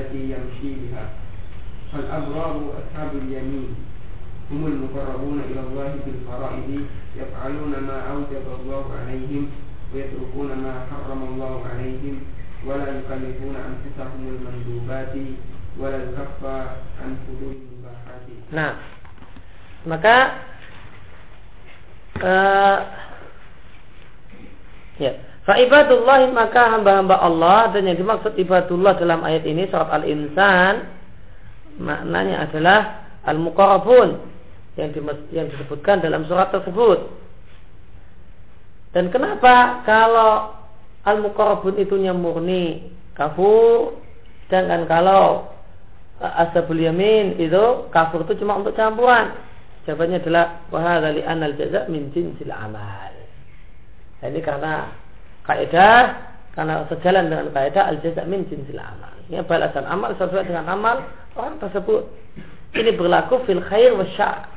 التي يمشي بها. فالأبرار أصحاب اليمين. هم المقربون إلى الله في الفرائض يفعلون ما أوجب الله عليهم ويتركون ما حرم الله عليهم ولا يكلفون أنفسهم المندوبات ولا الكف عن حدود المباحات. Nah, maka uh, ya, Fa'ibadullah maka hamba-hamba Allah dan yang dimaksud ibadullah dalam ayat ini surat Al-Insan maknanya adalah al-muqarrabun yang, yang disebutkan dalam surat tersebut. Dan kenapa kalau al-muqarrabun itunya murni kafur sedangkan kalau ashabul yamin itu kafur itu cuma untuk campuran. Jawabannya adalah wahada li anal jaza min jinsil amal. Nah, ini karena kaidah karena sejalan dengan kaidah al jaza min jinsil amal. Ini balasan amal sesuai dengan amal orang tersebut. Ini berlaku fil khair wa syar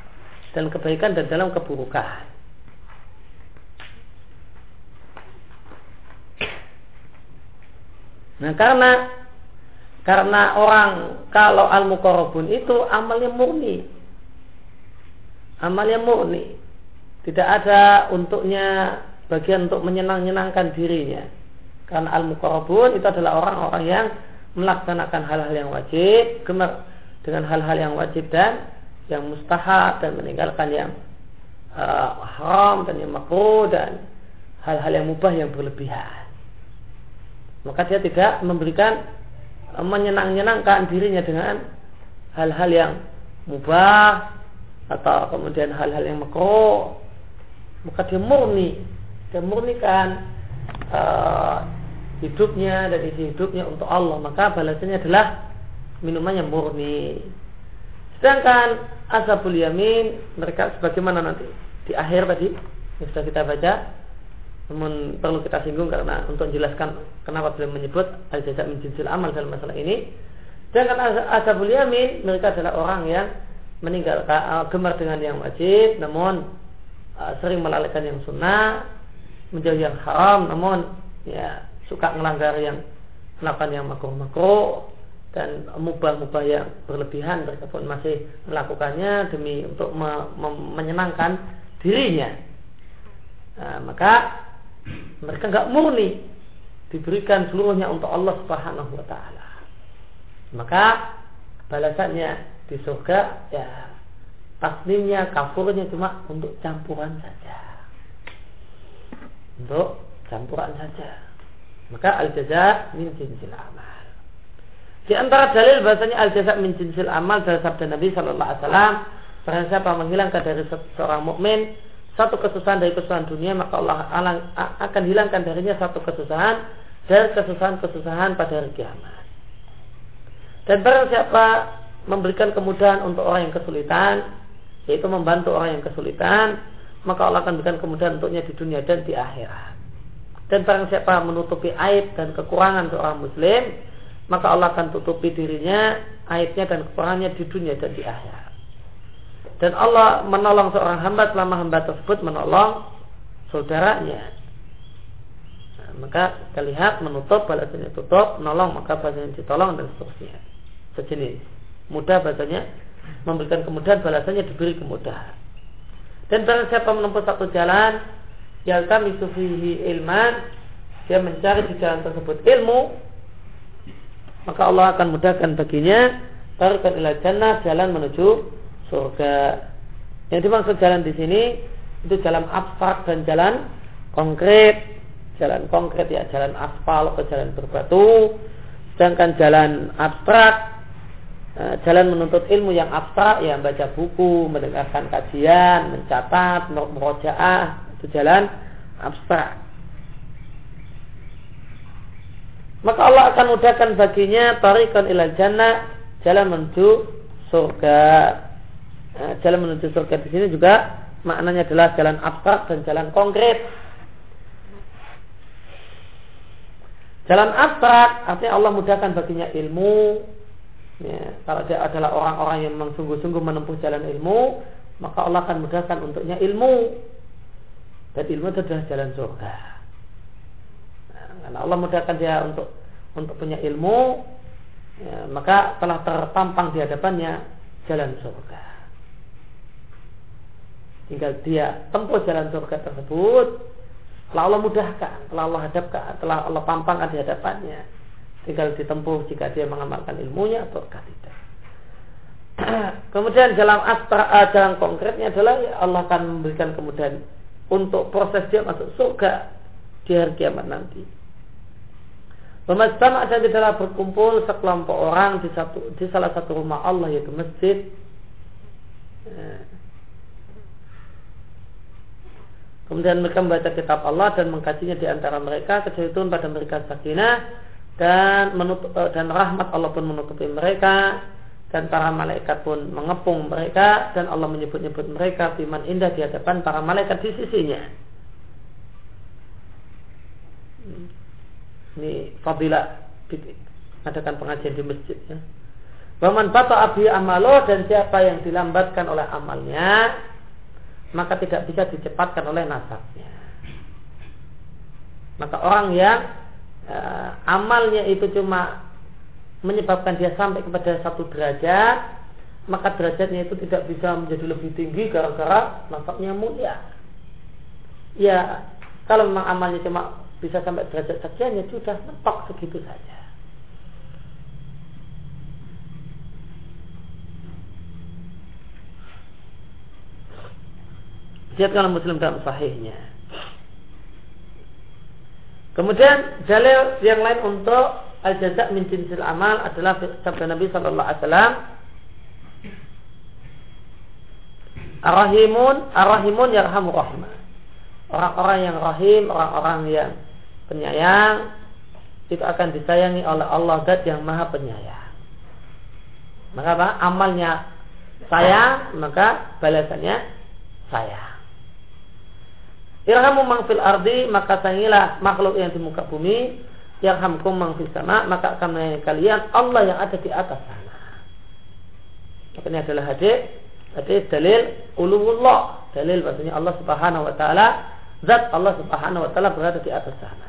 dan kebaikan dan dalam keburukan. Nah karena karena orang kalau al mukorobun itu amalnya murni, amalnya murni, tidak ada untuknya bagian untuk menyenang-nyenangkan dirinya. Karena al-muqarrabun itu adalah orang-orang yang melaksanakan hal-hal yang wajib, gemar dengan hal-hal yang wajib dan yang mustahab dan meninggalkan yang uh, haram dan yang makruh dan hal-hal yang mubah yang berlebihan. Maka dia tidak memberikan uh, menyenang-nyenangkan dirinya dengan hal-hal yang mubah atau kemudian hal-hal yang makruh. Maka dia murni dan murnikan uh, hidupnya dan isi hidupnya untuk Allah. Maka balasannya adalah minumannya murni. Sedangkan ashabul yamin mereka sebagaimana nanti di akhir tadi yang sudah kita baca namun perlu kita singgung karena untuk menjelaskan kenapa beliau menyebut al jaza min amal dalam masalah ini. Sedangkan ashabul yamin mereka adalah orang yang meninggalkan uh, gemar dengan yang wajib namun uh, sering melalaikan yang sunnah menjauhi yang haram namun ya suka melanggar yang melakukan yang makruh-makruh dan mubah-mubah yang berlebihan mereka pun masih melakukannya demi untuk me me menyenangkan dirinya. Nah, maka mereka nggak murni diberikan seluruhnya untuk Allah Subhanahu wa taala. Maka balasannya di surga ya taslimnya kafurnya cuma untuk campuran saja untuk campuran saja. Maka al jaza min jinsil amal. Di antara dalil bahasanya al jaza min jinsil amal dari sabda Nabi Shallallahu Alaihi Wasallam, barang siapa menghilangkan dari seorang mukmin satu kesusahan dari kesusahan dunia, maka Allah akan hilangkan darinya satu kesusahan dari kesusahan-kesusahan pada hari kiamat. Dan barang siapa memberikan kemudahan untuk orang yang kesulitan, yaitu membantu orang yang kesulitan, maka Allah akan berikan kemudahan untuknya di dunia dan di akhirat. Dan barang siapa menutupi aib dan kekurangan seorang muslim, maka Allah akan tutupi dirinya aibnya dan kekurangannya di dunia dan di akhirat. Dan Allah menolong seorang hamba selama hamba tersebut menolong saudaranya. Nah, maka kita lihat menutup balasannya tutup, menolong maka balasannya ditolong dan seterusnya. Sejenis. Mudah bahasanya memberikan kemudahan balasannya diberi kemudahan. Dan barang siapa menempuh satu jalan kami fihi ilman Dia mencari di jalan tersebut ilmu maka Allah akan mudahkan baginya tarikan ila jannah jalan menuju surga. Yang dimaksud jalan di sini itu jalan abstrak dan jalan konkret. Jalan konkret ya jalan aspal atau jalan berbatu. Sedangkan jalan abstrak jalan menuntut ilmu yang abstrak ya baca buku, mendengarkan kajian, mencatat, merojaah itu jalan abstrak. Maka Allah akan mudahkan baginya tarikan ilal jannah jalan menuju surga. Nah, jalan menuju surga di sini juga maknanya adalah jalan abstrak dan jalan konkret. Jalan abstrak artinya Allah mudahkan baginya ilmu. Ya, kalau dia adalah orang-orang yang memang sungguh-sungguh menempuh jalan ilmu, maka Allah akan mudahkan untuknya ilmu. Dan ilmu itu adalah jalan surga. Nah, karena Allah mudahkan dia untuk untuk punya ilmu, ya, maka telah tertampang di hadapannya jalan surga. Tinggal dia tempuh jalan surga tersebut, telah Allah mudahkan, telah Allah hadapkan, telah Allah pampangkan di hadapannya. Tinggal ditempuh jika dia mengamalkan ilmunya atau tidak. Kemudian dalam astra, uh, jalan konkretnya adalah Allah akan memberikan kemudian untuk proses dia masuk surga di hari kiamat nanti. Pemastama dan tidaklah berkumpul sekelompok orang di satu di salah satu rumah Allah yaitu masjid. Kemudian mereka membaca kitab Allah dan mengkajinya di antara mereka kecuali turun pada mereka sakinah dan menutup, eh, dan rahmat Allah pun menutupi mereka dan para malaikat pun mengepung mereka dan Allah menyebut-nyebut mereka firman indah di hadapan para malaikat di sisinya. Ini fadilah adakan pengajian di masjid ya. Waman bata abi amalo dan siapa yang dilambatkan oleh amalnya maka tidak bisa dicepatkan oleh nasabnya. Maka orang yang uh, amalnya itu cuma menyebabkan dia sampai kepada satu derajat, maka derajatnya itu tidak bisa menjadi lebih tinggi gara-gara nasabnya mulia. Ya, kalau memang amalnya cuma bisa sampai derajat sekian ya sudah mentok segitu saja. Diatkan Muslim dalam sahihnya. Kemudian dalil yang lain untuk al-jaza min jinsil amal adalah sabda Nabi sallallahu alaihi wasallam Ar-Rahimun Ar-Rahimun yarhamu rahmah. Orang-orang yang rahim, orang-orang yang penyayang itu akan disayangi oleh Allah Dat yang Maha Penyayang. Maka apa? Amalnya sayang, maka balasannya sayang. Irhamu mangfil ardi maka sangilah makhluk yang di muka bumi. Irhamkum mangfil sama maka akan menyayangi kalian Allah yang ada di atas sana. Ini adalah hadis hadis dalil uluwullah dalil bahasanya Allah subhanahu wa taala zat Allah subhanahu wa taala berada di atas sana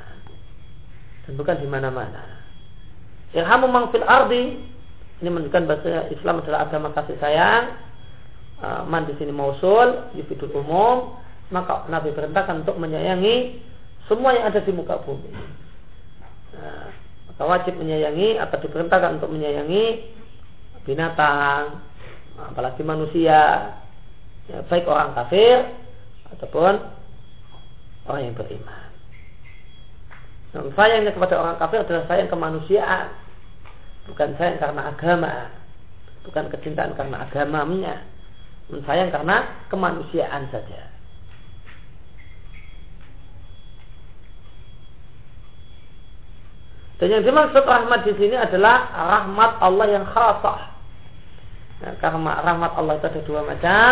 dan bukan di mana-mana. Irhamu mangfil ardi ini menunjukkan bahasa Islam adalah agama kasih sayang. Uh, man di sini mausul, yufidul umum, maka Nabi perintahkan untuk menyayangi semua yang ada di muka bumi. Nah, maka wajib menyayangi atau diperintahkan untuk menyayangi binatang, apalagi manusia, ya, baik orang kafir ataupun orang yang beriman. Nah, sayangnya kepada orang kafir adalah sayang kemanusiaan, bukan sayang karena agama, bukan kecintaan karena agamanya, sayang karena kemanusiaan saja. Dan yang dimaksud rahmat di sini adalah rahmat Allah yang khasah. Nah, karena rahmat Allah itu ada dua macam.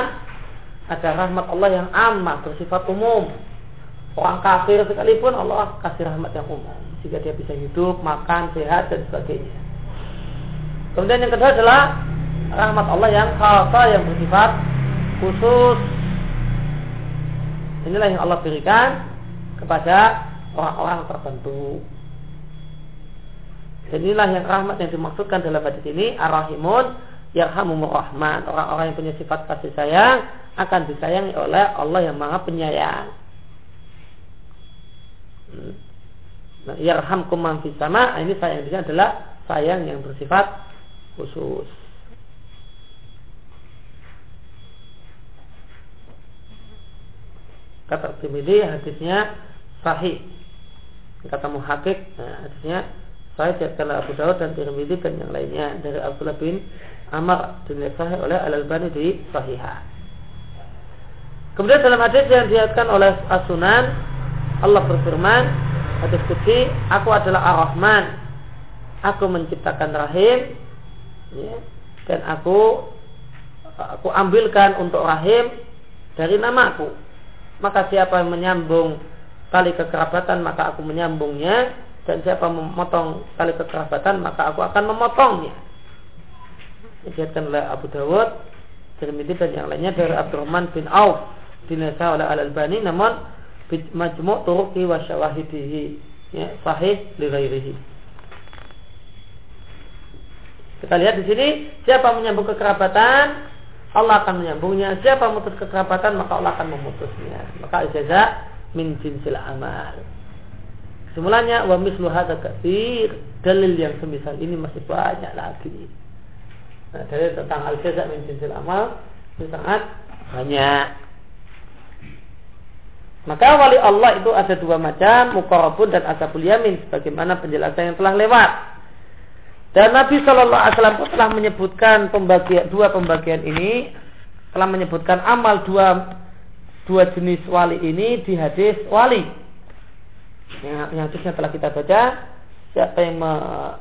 Ada rahmat Allah yang amat bersifat umum. Orang kafir sekalipun Allah kasih rahmat yang umum. Jika dia bisa hidup, makan, sehat dan sebagainya. Kemudian yang kedua adalah rahmat Allah yang khasah yang bersifat khusus. Inilah yang Allah berikan kepada orang-orang tertentu. Dan inilah yang rahmat yang dimaksudkan dalam hadis ini ar-rahimun yarhamumur rahman. Orang-orang yang punya sifat kasih sayang akan disayangi oleh Allah yang Maha Penyayang. Hmm. Nah, yarhamkum sama, ini sayang di sini adalah sayang yang bersifat khusus. Kata Tirmidzi hadisnya sahih. Kata muhakik nah, hadisnya sahih kata Abu Dawud dan Tirmidzi dan yang lainnya dari Abdullah bin Amr dinilai sahih oleh Al Albani di Sahihah. Kemudian dalam hadis yang dilihatkan oleh As-Sunan Allah berfirman hadis kutsi aku adalah Ar-Rahman aku menciptakan rahim ya, dan aku aku ambilkan untuk rahim dari namaku maka siapa yang menyambung tali kekerabatan maka aku menyambungnya dan siapa memotong tali kekerabatan maka aku akan memotongnya dikatakan oleh Abu Dawud Tirmidzi dan yang lainnya dari Abdurrahman bin Auf dinasa oleh Al Albani namun majmu' turuqi wa syawahidihi ya, sahih li ghairihi kita lihat di sini siapa menyambung kekerabatan Allah akan menyambungnya. Siapa memutus kekerabatan maka Allah akan memutusnya. Maka ijazah min jinsil amal. Semulanya wa mislu hadza katsir. Dalil yang semisal ini masih banyak lagi. Nah, dalil tentang al jaza min jinsil amal itu sangat banyak. Maka wali Allah itu ada dua macam, mukarabun dan asabul yamin, sebagaimana penjelasan yang telah lewat. Dan Nabi Shallallahu Alaihi Wasallam telah menyebutkan pembagian dua pembagian ini telah menyebutkan amal dua dua jenis wali ini di hadis wali. Yang, yang telah kita baca. Siapa yang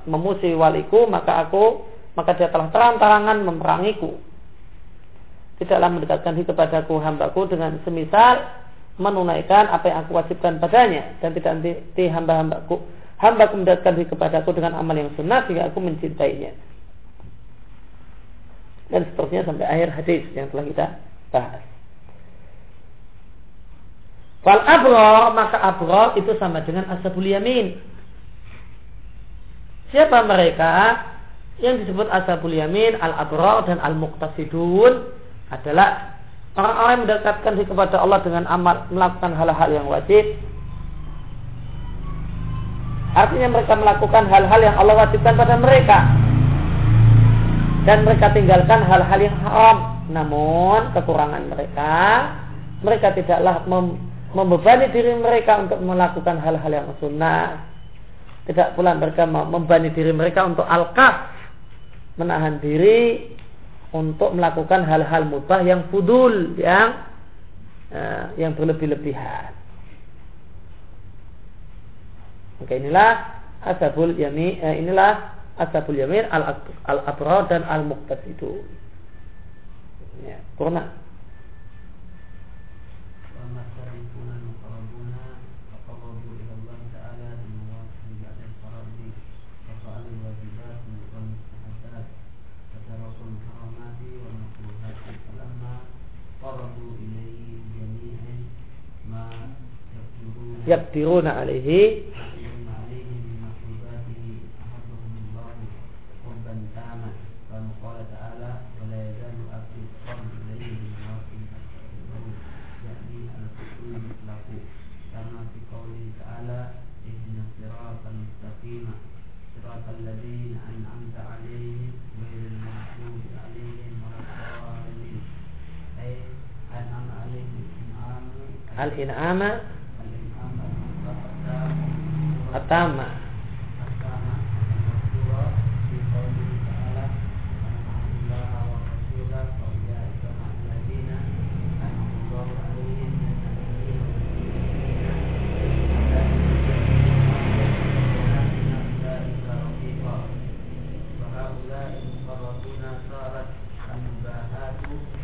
memusuhi waliku maka aku maka dia telah terang-terangan memerangiku. Tidaklah mendekatkan diri kepadaku hambaku dengan semisal menunaikan apa yang aku wajibkan padanya dan tidak nanti hamba-hambaku hamba mendekatkan diri kepadaku dengan amal yang sunnah sehingga aku mencintainya. Dan seterusnya sampai akhir hadis yang telah kita bahas. Fal abro maka abro itu sama dengan ashabul yamin. Siapa mereka yang disebut ashabul yamin, al abro dan al muqtasidun adalah orang-orang yang mendekatkan diri kepada Allah dengan amal melakukan hal-hal yang wajib Artinya mereka melakukan hal-hal yang Allah wajibkan pada mereka. Dan mereka tinggalkan hal-hal yang haram. Namun kekurangan mereka, mereka tidaklah membebani diri mereka untuk melakukan hal-hal yang sunnah. Tidak pula mereka membebani diri mereka untuk al-kaf. Menahan diri untuk melakukan hal-hal mubah yang fudul, yang uh, yang berlebih-lebihan. Maka inilah asabul yamin eh, inilah asabul yamin al al dan al itu. Ya, kurna. إليه يقدرون عليه. الذين al-in'ama atama. Muzija lahu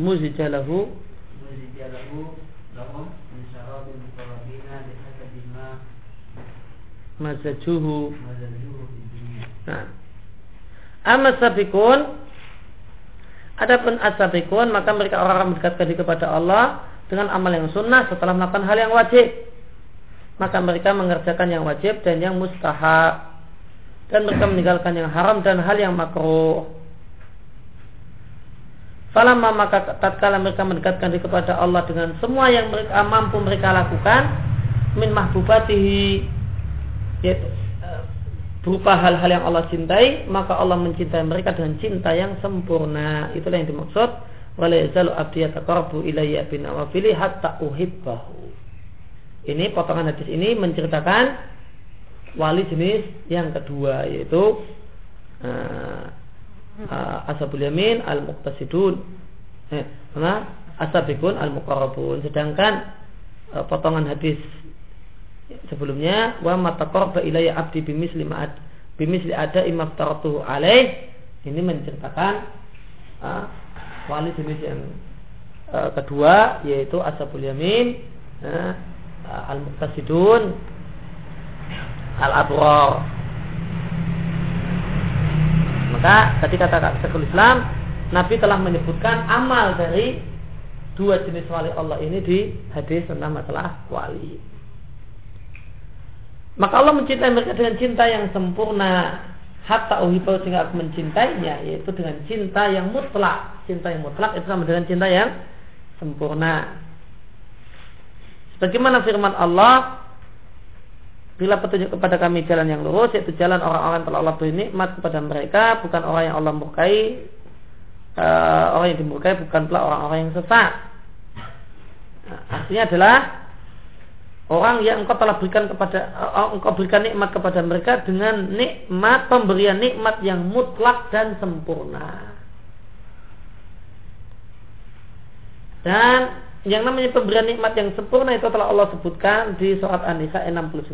muzija lahu lahum min syarabil muqarrabina bihasabi ma mazajuhu. mazajuhu nah. Amma sabikun Adapun asabikun maka mereka orang-orang mendekatkan diri kepada Allah dengan amal yang sunnah setelah melakukan hal yang wajib. Maka mereka mengerjakan yang wajib dan yang mustahab. Dan mereka meninggalkan yang haram dan hal yang makruh. Falamma maka tatkala mereka mendekatkan diri kepada Allah dengan semua yang mereka mampu mereka lakukan min mahbubatihi yaitu eh, berupa hal-hal yang Allah cintai maka Allah mencintai mereka dengan cinta yang sempurna. Itulah yang dimaksud wala yazalu abdi ilayya bin nawafili hatta uhibbahu. Ini potongan hadis ini menceritakan wali jenis yang kedua yaitu uh, uh, ashabul yamin al muqtasidun eh, mana asabikun al muqarrabun sedangkan uh, potongan hadis sebelumnya wa mataqarraba ilayya abdi bimisli ma'ad bimisli ada imaftaratuhu alaih. Ini menceritakan uh, wali jenis yang uh, kedua yaitu ashabul yamin uh, al muqtasidun al abrar maka ketika kata Syekhul Islam, Nabi telah menyebutkan amal dari dua jenis wali Allah ini di hadis tentang masalah wali. Maka Allah mencintai mereka dengan cinta yang sempurna. Hatta uhibau sehingga aku mencintainya yaitu dengan cinta yang mutlak. Cinta yang mutlak itu sama dengan cinta yang sempurna. Sebagaimana firman Allah Bila petunjuk kepada kami jalan yang lurus yaitu jalan orang-orang telah Allah beri nikmat kepada mereka bukan orang yang Allah murkai uh, orang yang dimurkai bukan pula orang-orang yang sesat. Nah, artinya adalah orang yang engkau telah berikan kepada uh, engkau berikan nikmat kepada mereka dengan nikmat pemberian nikmat yang mutlak dan sempurna. Dan yang namanya pemberian nikmat yang sempurna itu telah Allah sebutkan di surat An-Nisa 69.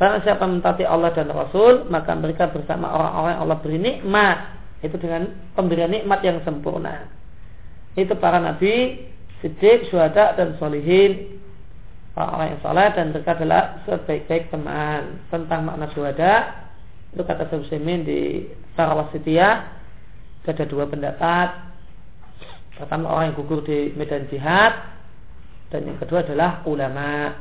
Barang siapa mentaati Allah dan Rasul, maka mereka bersama orang-orang yang Allah beri nikmat. Itu dengan pemberian nikmat yang sempurna. Itu para nabi, siddiq, syuhada, dan solihin. Orang-orang yang soleh dan mereka adalah sebaik-baik teman. Tentang makna syuhada, itu kata Sebusaimin di Sarawasitiyah. Ada dua pendapat Pertama orang yang gugur di medan jihad dan yang kedua adalah ulama.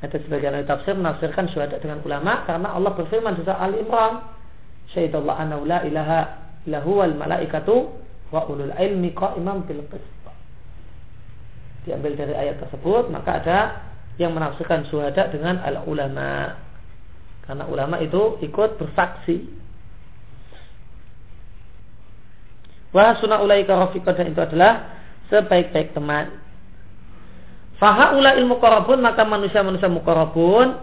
Ada sebagian ahli tafsir menafsirkan syuhada dengan ulama karena Allah berfirman di surah Al Imran, "Syahidallahu annahu la ilaha illahu wal malaikatu wa ulul ilmi qa'iman bil qist." Diambil dari ayat tersebut, maka ada yang menafsirkan syuhada dengan al ulama. Karena ulama itu ikut bersaksi Wa sunnah ulaika dan itu adalah sebaik-baik teman. Fahaula ilmu korabun maka manusia-manusia mukorabun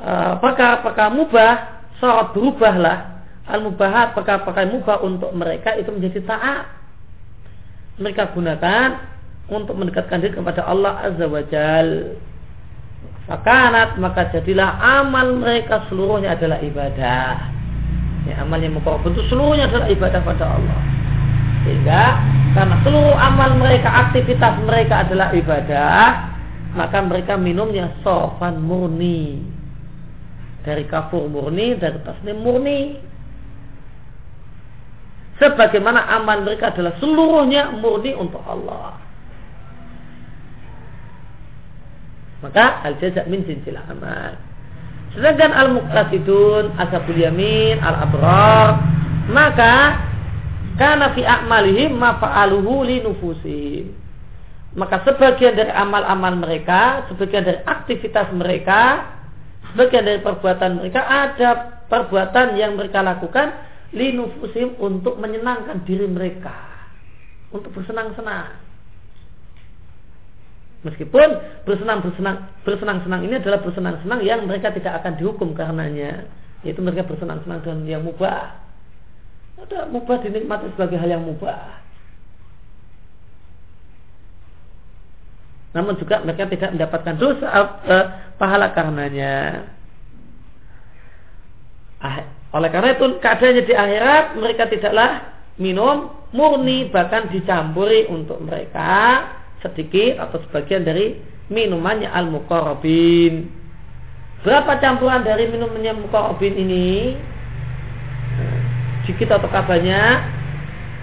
eh, perkara-perkara mubah syarat berubahlah al mubahat perkara-perkara mubah untuk mereka itu menjadi taat. Mereka gunakan untuk mendekatkan diri kepada Allah Azza wa Jal. Makanat maka jadilah amal mereka seluruhnya adalah ibadah. Ya, amal yang mukorabun itu seluruhnya adalah ibadah pada Allah. Sehingga karena seluruh amal mereka, aktivitas mereka adalah ibadah, maka mereka minumnya sofan murni. Dari kafur murni, dari taslim murni. Sebagaimana amal mereka adalah seluruhnya murni untuk Allah. Maka al-jaza min jinsil amal. Sedangkan al-muqtasidun, ashabul yamin, al-abrar, maka karena fi a'malihim ma fa'aluhu li nufusihim. Maka sebagian dari amal-amal mereka, sebagian dari aktivitas mereka, sebagian dari perbuatan mereka ada perbuatan yang mereka lakukan li nufusihim untuk menyenangkan diri mereka. Untuk bersenang-senang. Meskipun bersenang-bersenang bersenang-senang ini adalah bersenang-senang yang mereka tidak akan dihukum karenanya. Yaitu mereka bersenang-senang dengan yang mubah ada mubah dinikmati sebagai hal yang mubah. Namun juga mereka tidak mendapatkan dosa eh, pahala karenanya. Ah, oleh karena itu keadaannya di akhirat mereka tidaklah minum murni bahkan dicampuri untuk mereka sedikit atau sebagian dari minumannya al-muqarrabin. Berapa campuran dari minumannya mukorobin ini? Sedikit atau banyak?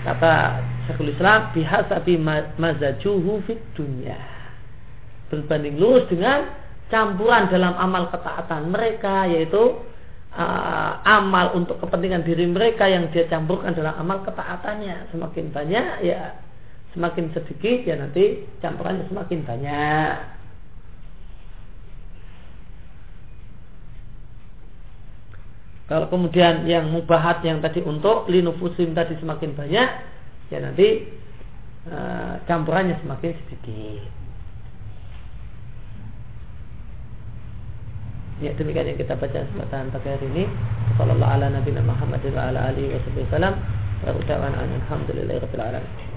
Kata Syekhul Islam bihasabi mazajuhu fit dunya. Berbanding lurus dengan campuran dalam amal ketaatan mereka yaitu uh, amal untuk kepentingan diri mereka yang dia campurkan dalam amal ketaatannya semakin banyak ya semakin sedikit ya nanti campurannya semakin banyak kalau kemudian yang mubahat yang tadi untuk linufusim tadi semakin banyak ya nanti uh, campurannya semakin sedikit Ya demikian yang kita baca kesempatan pagi hari ini. Sallallahu ala nabiyina Muhammad wa ala alihi wasallam. Wa alamin.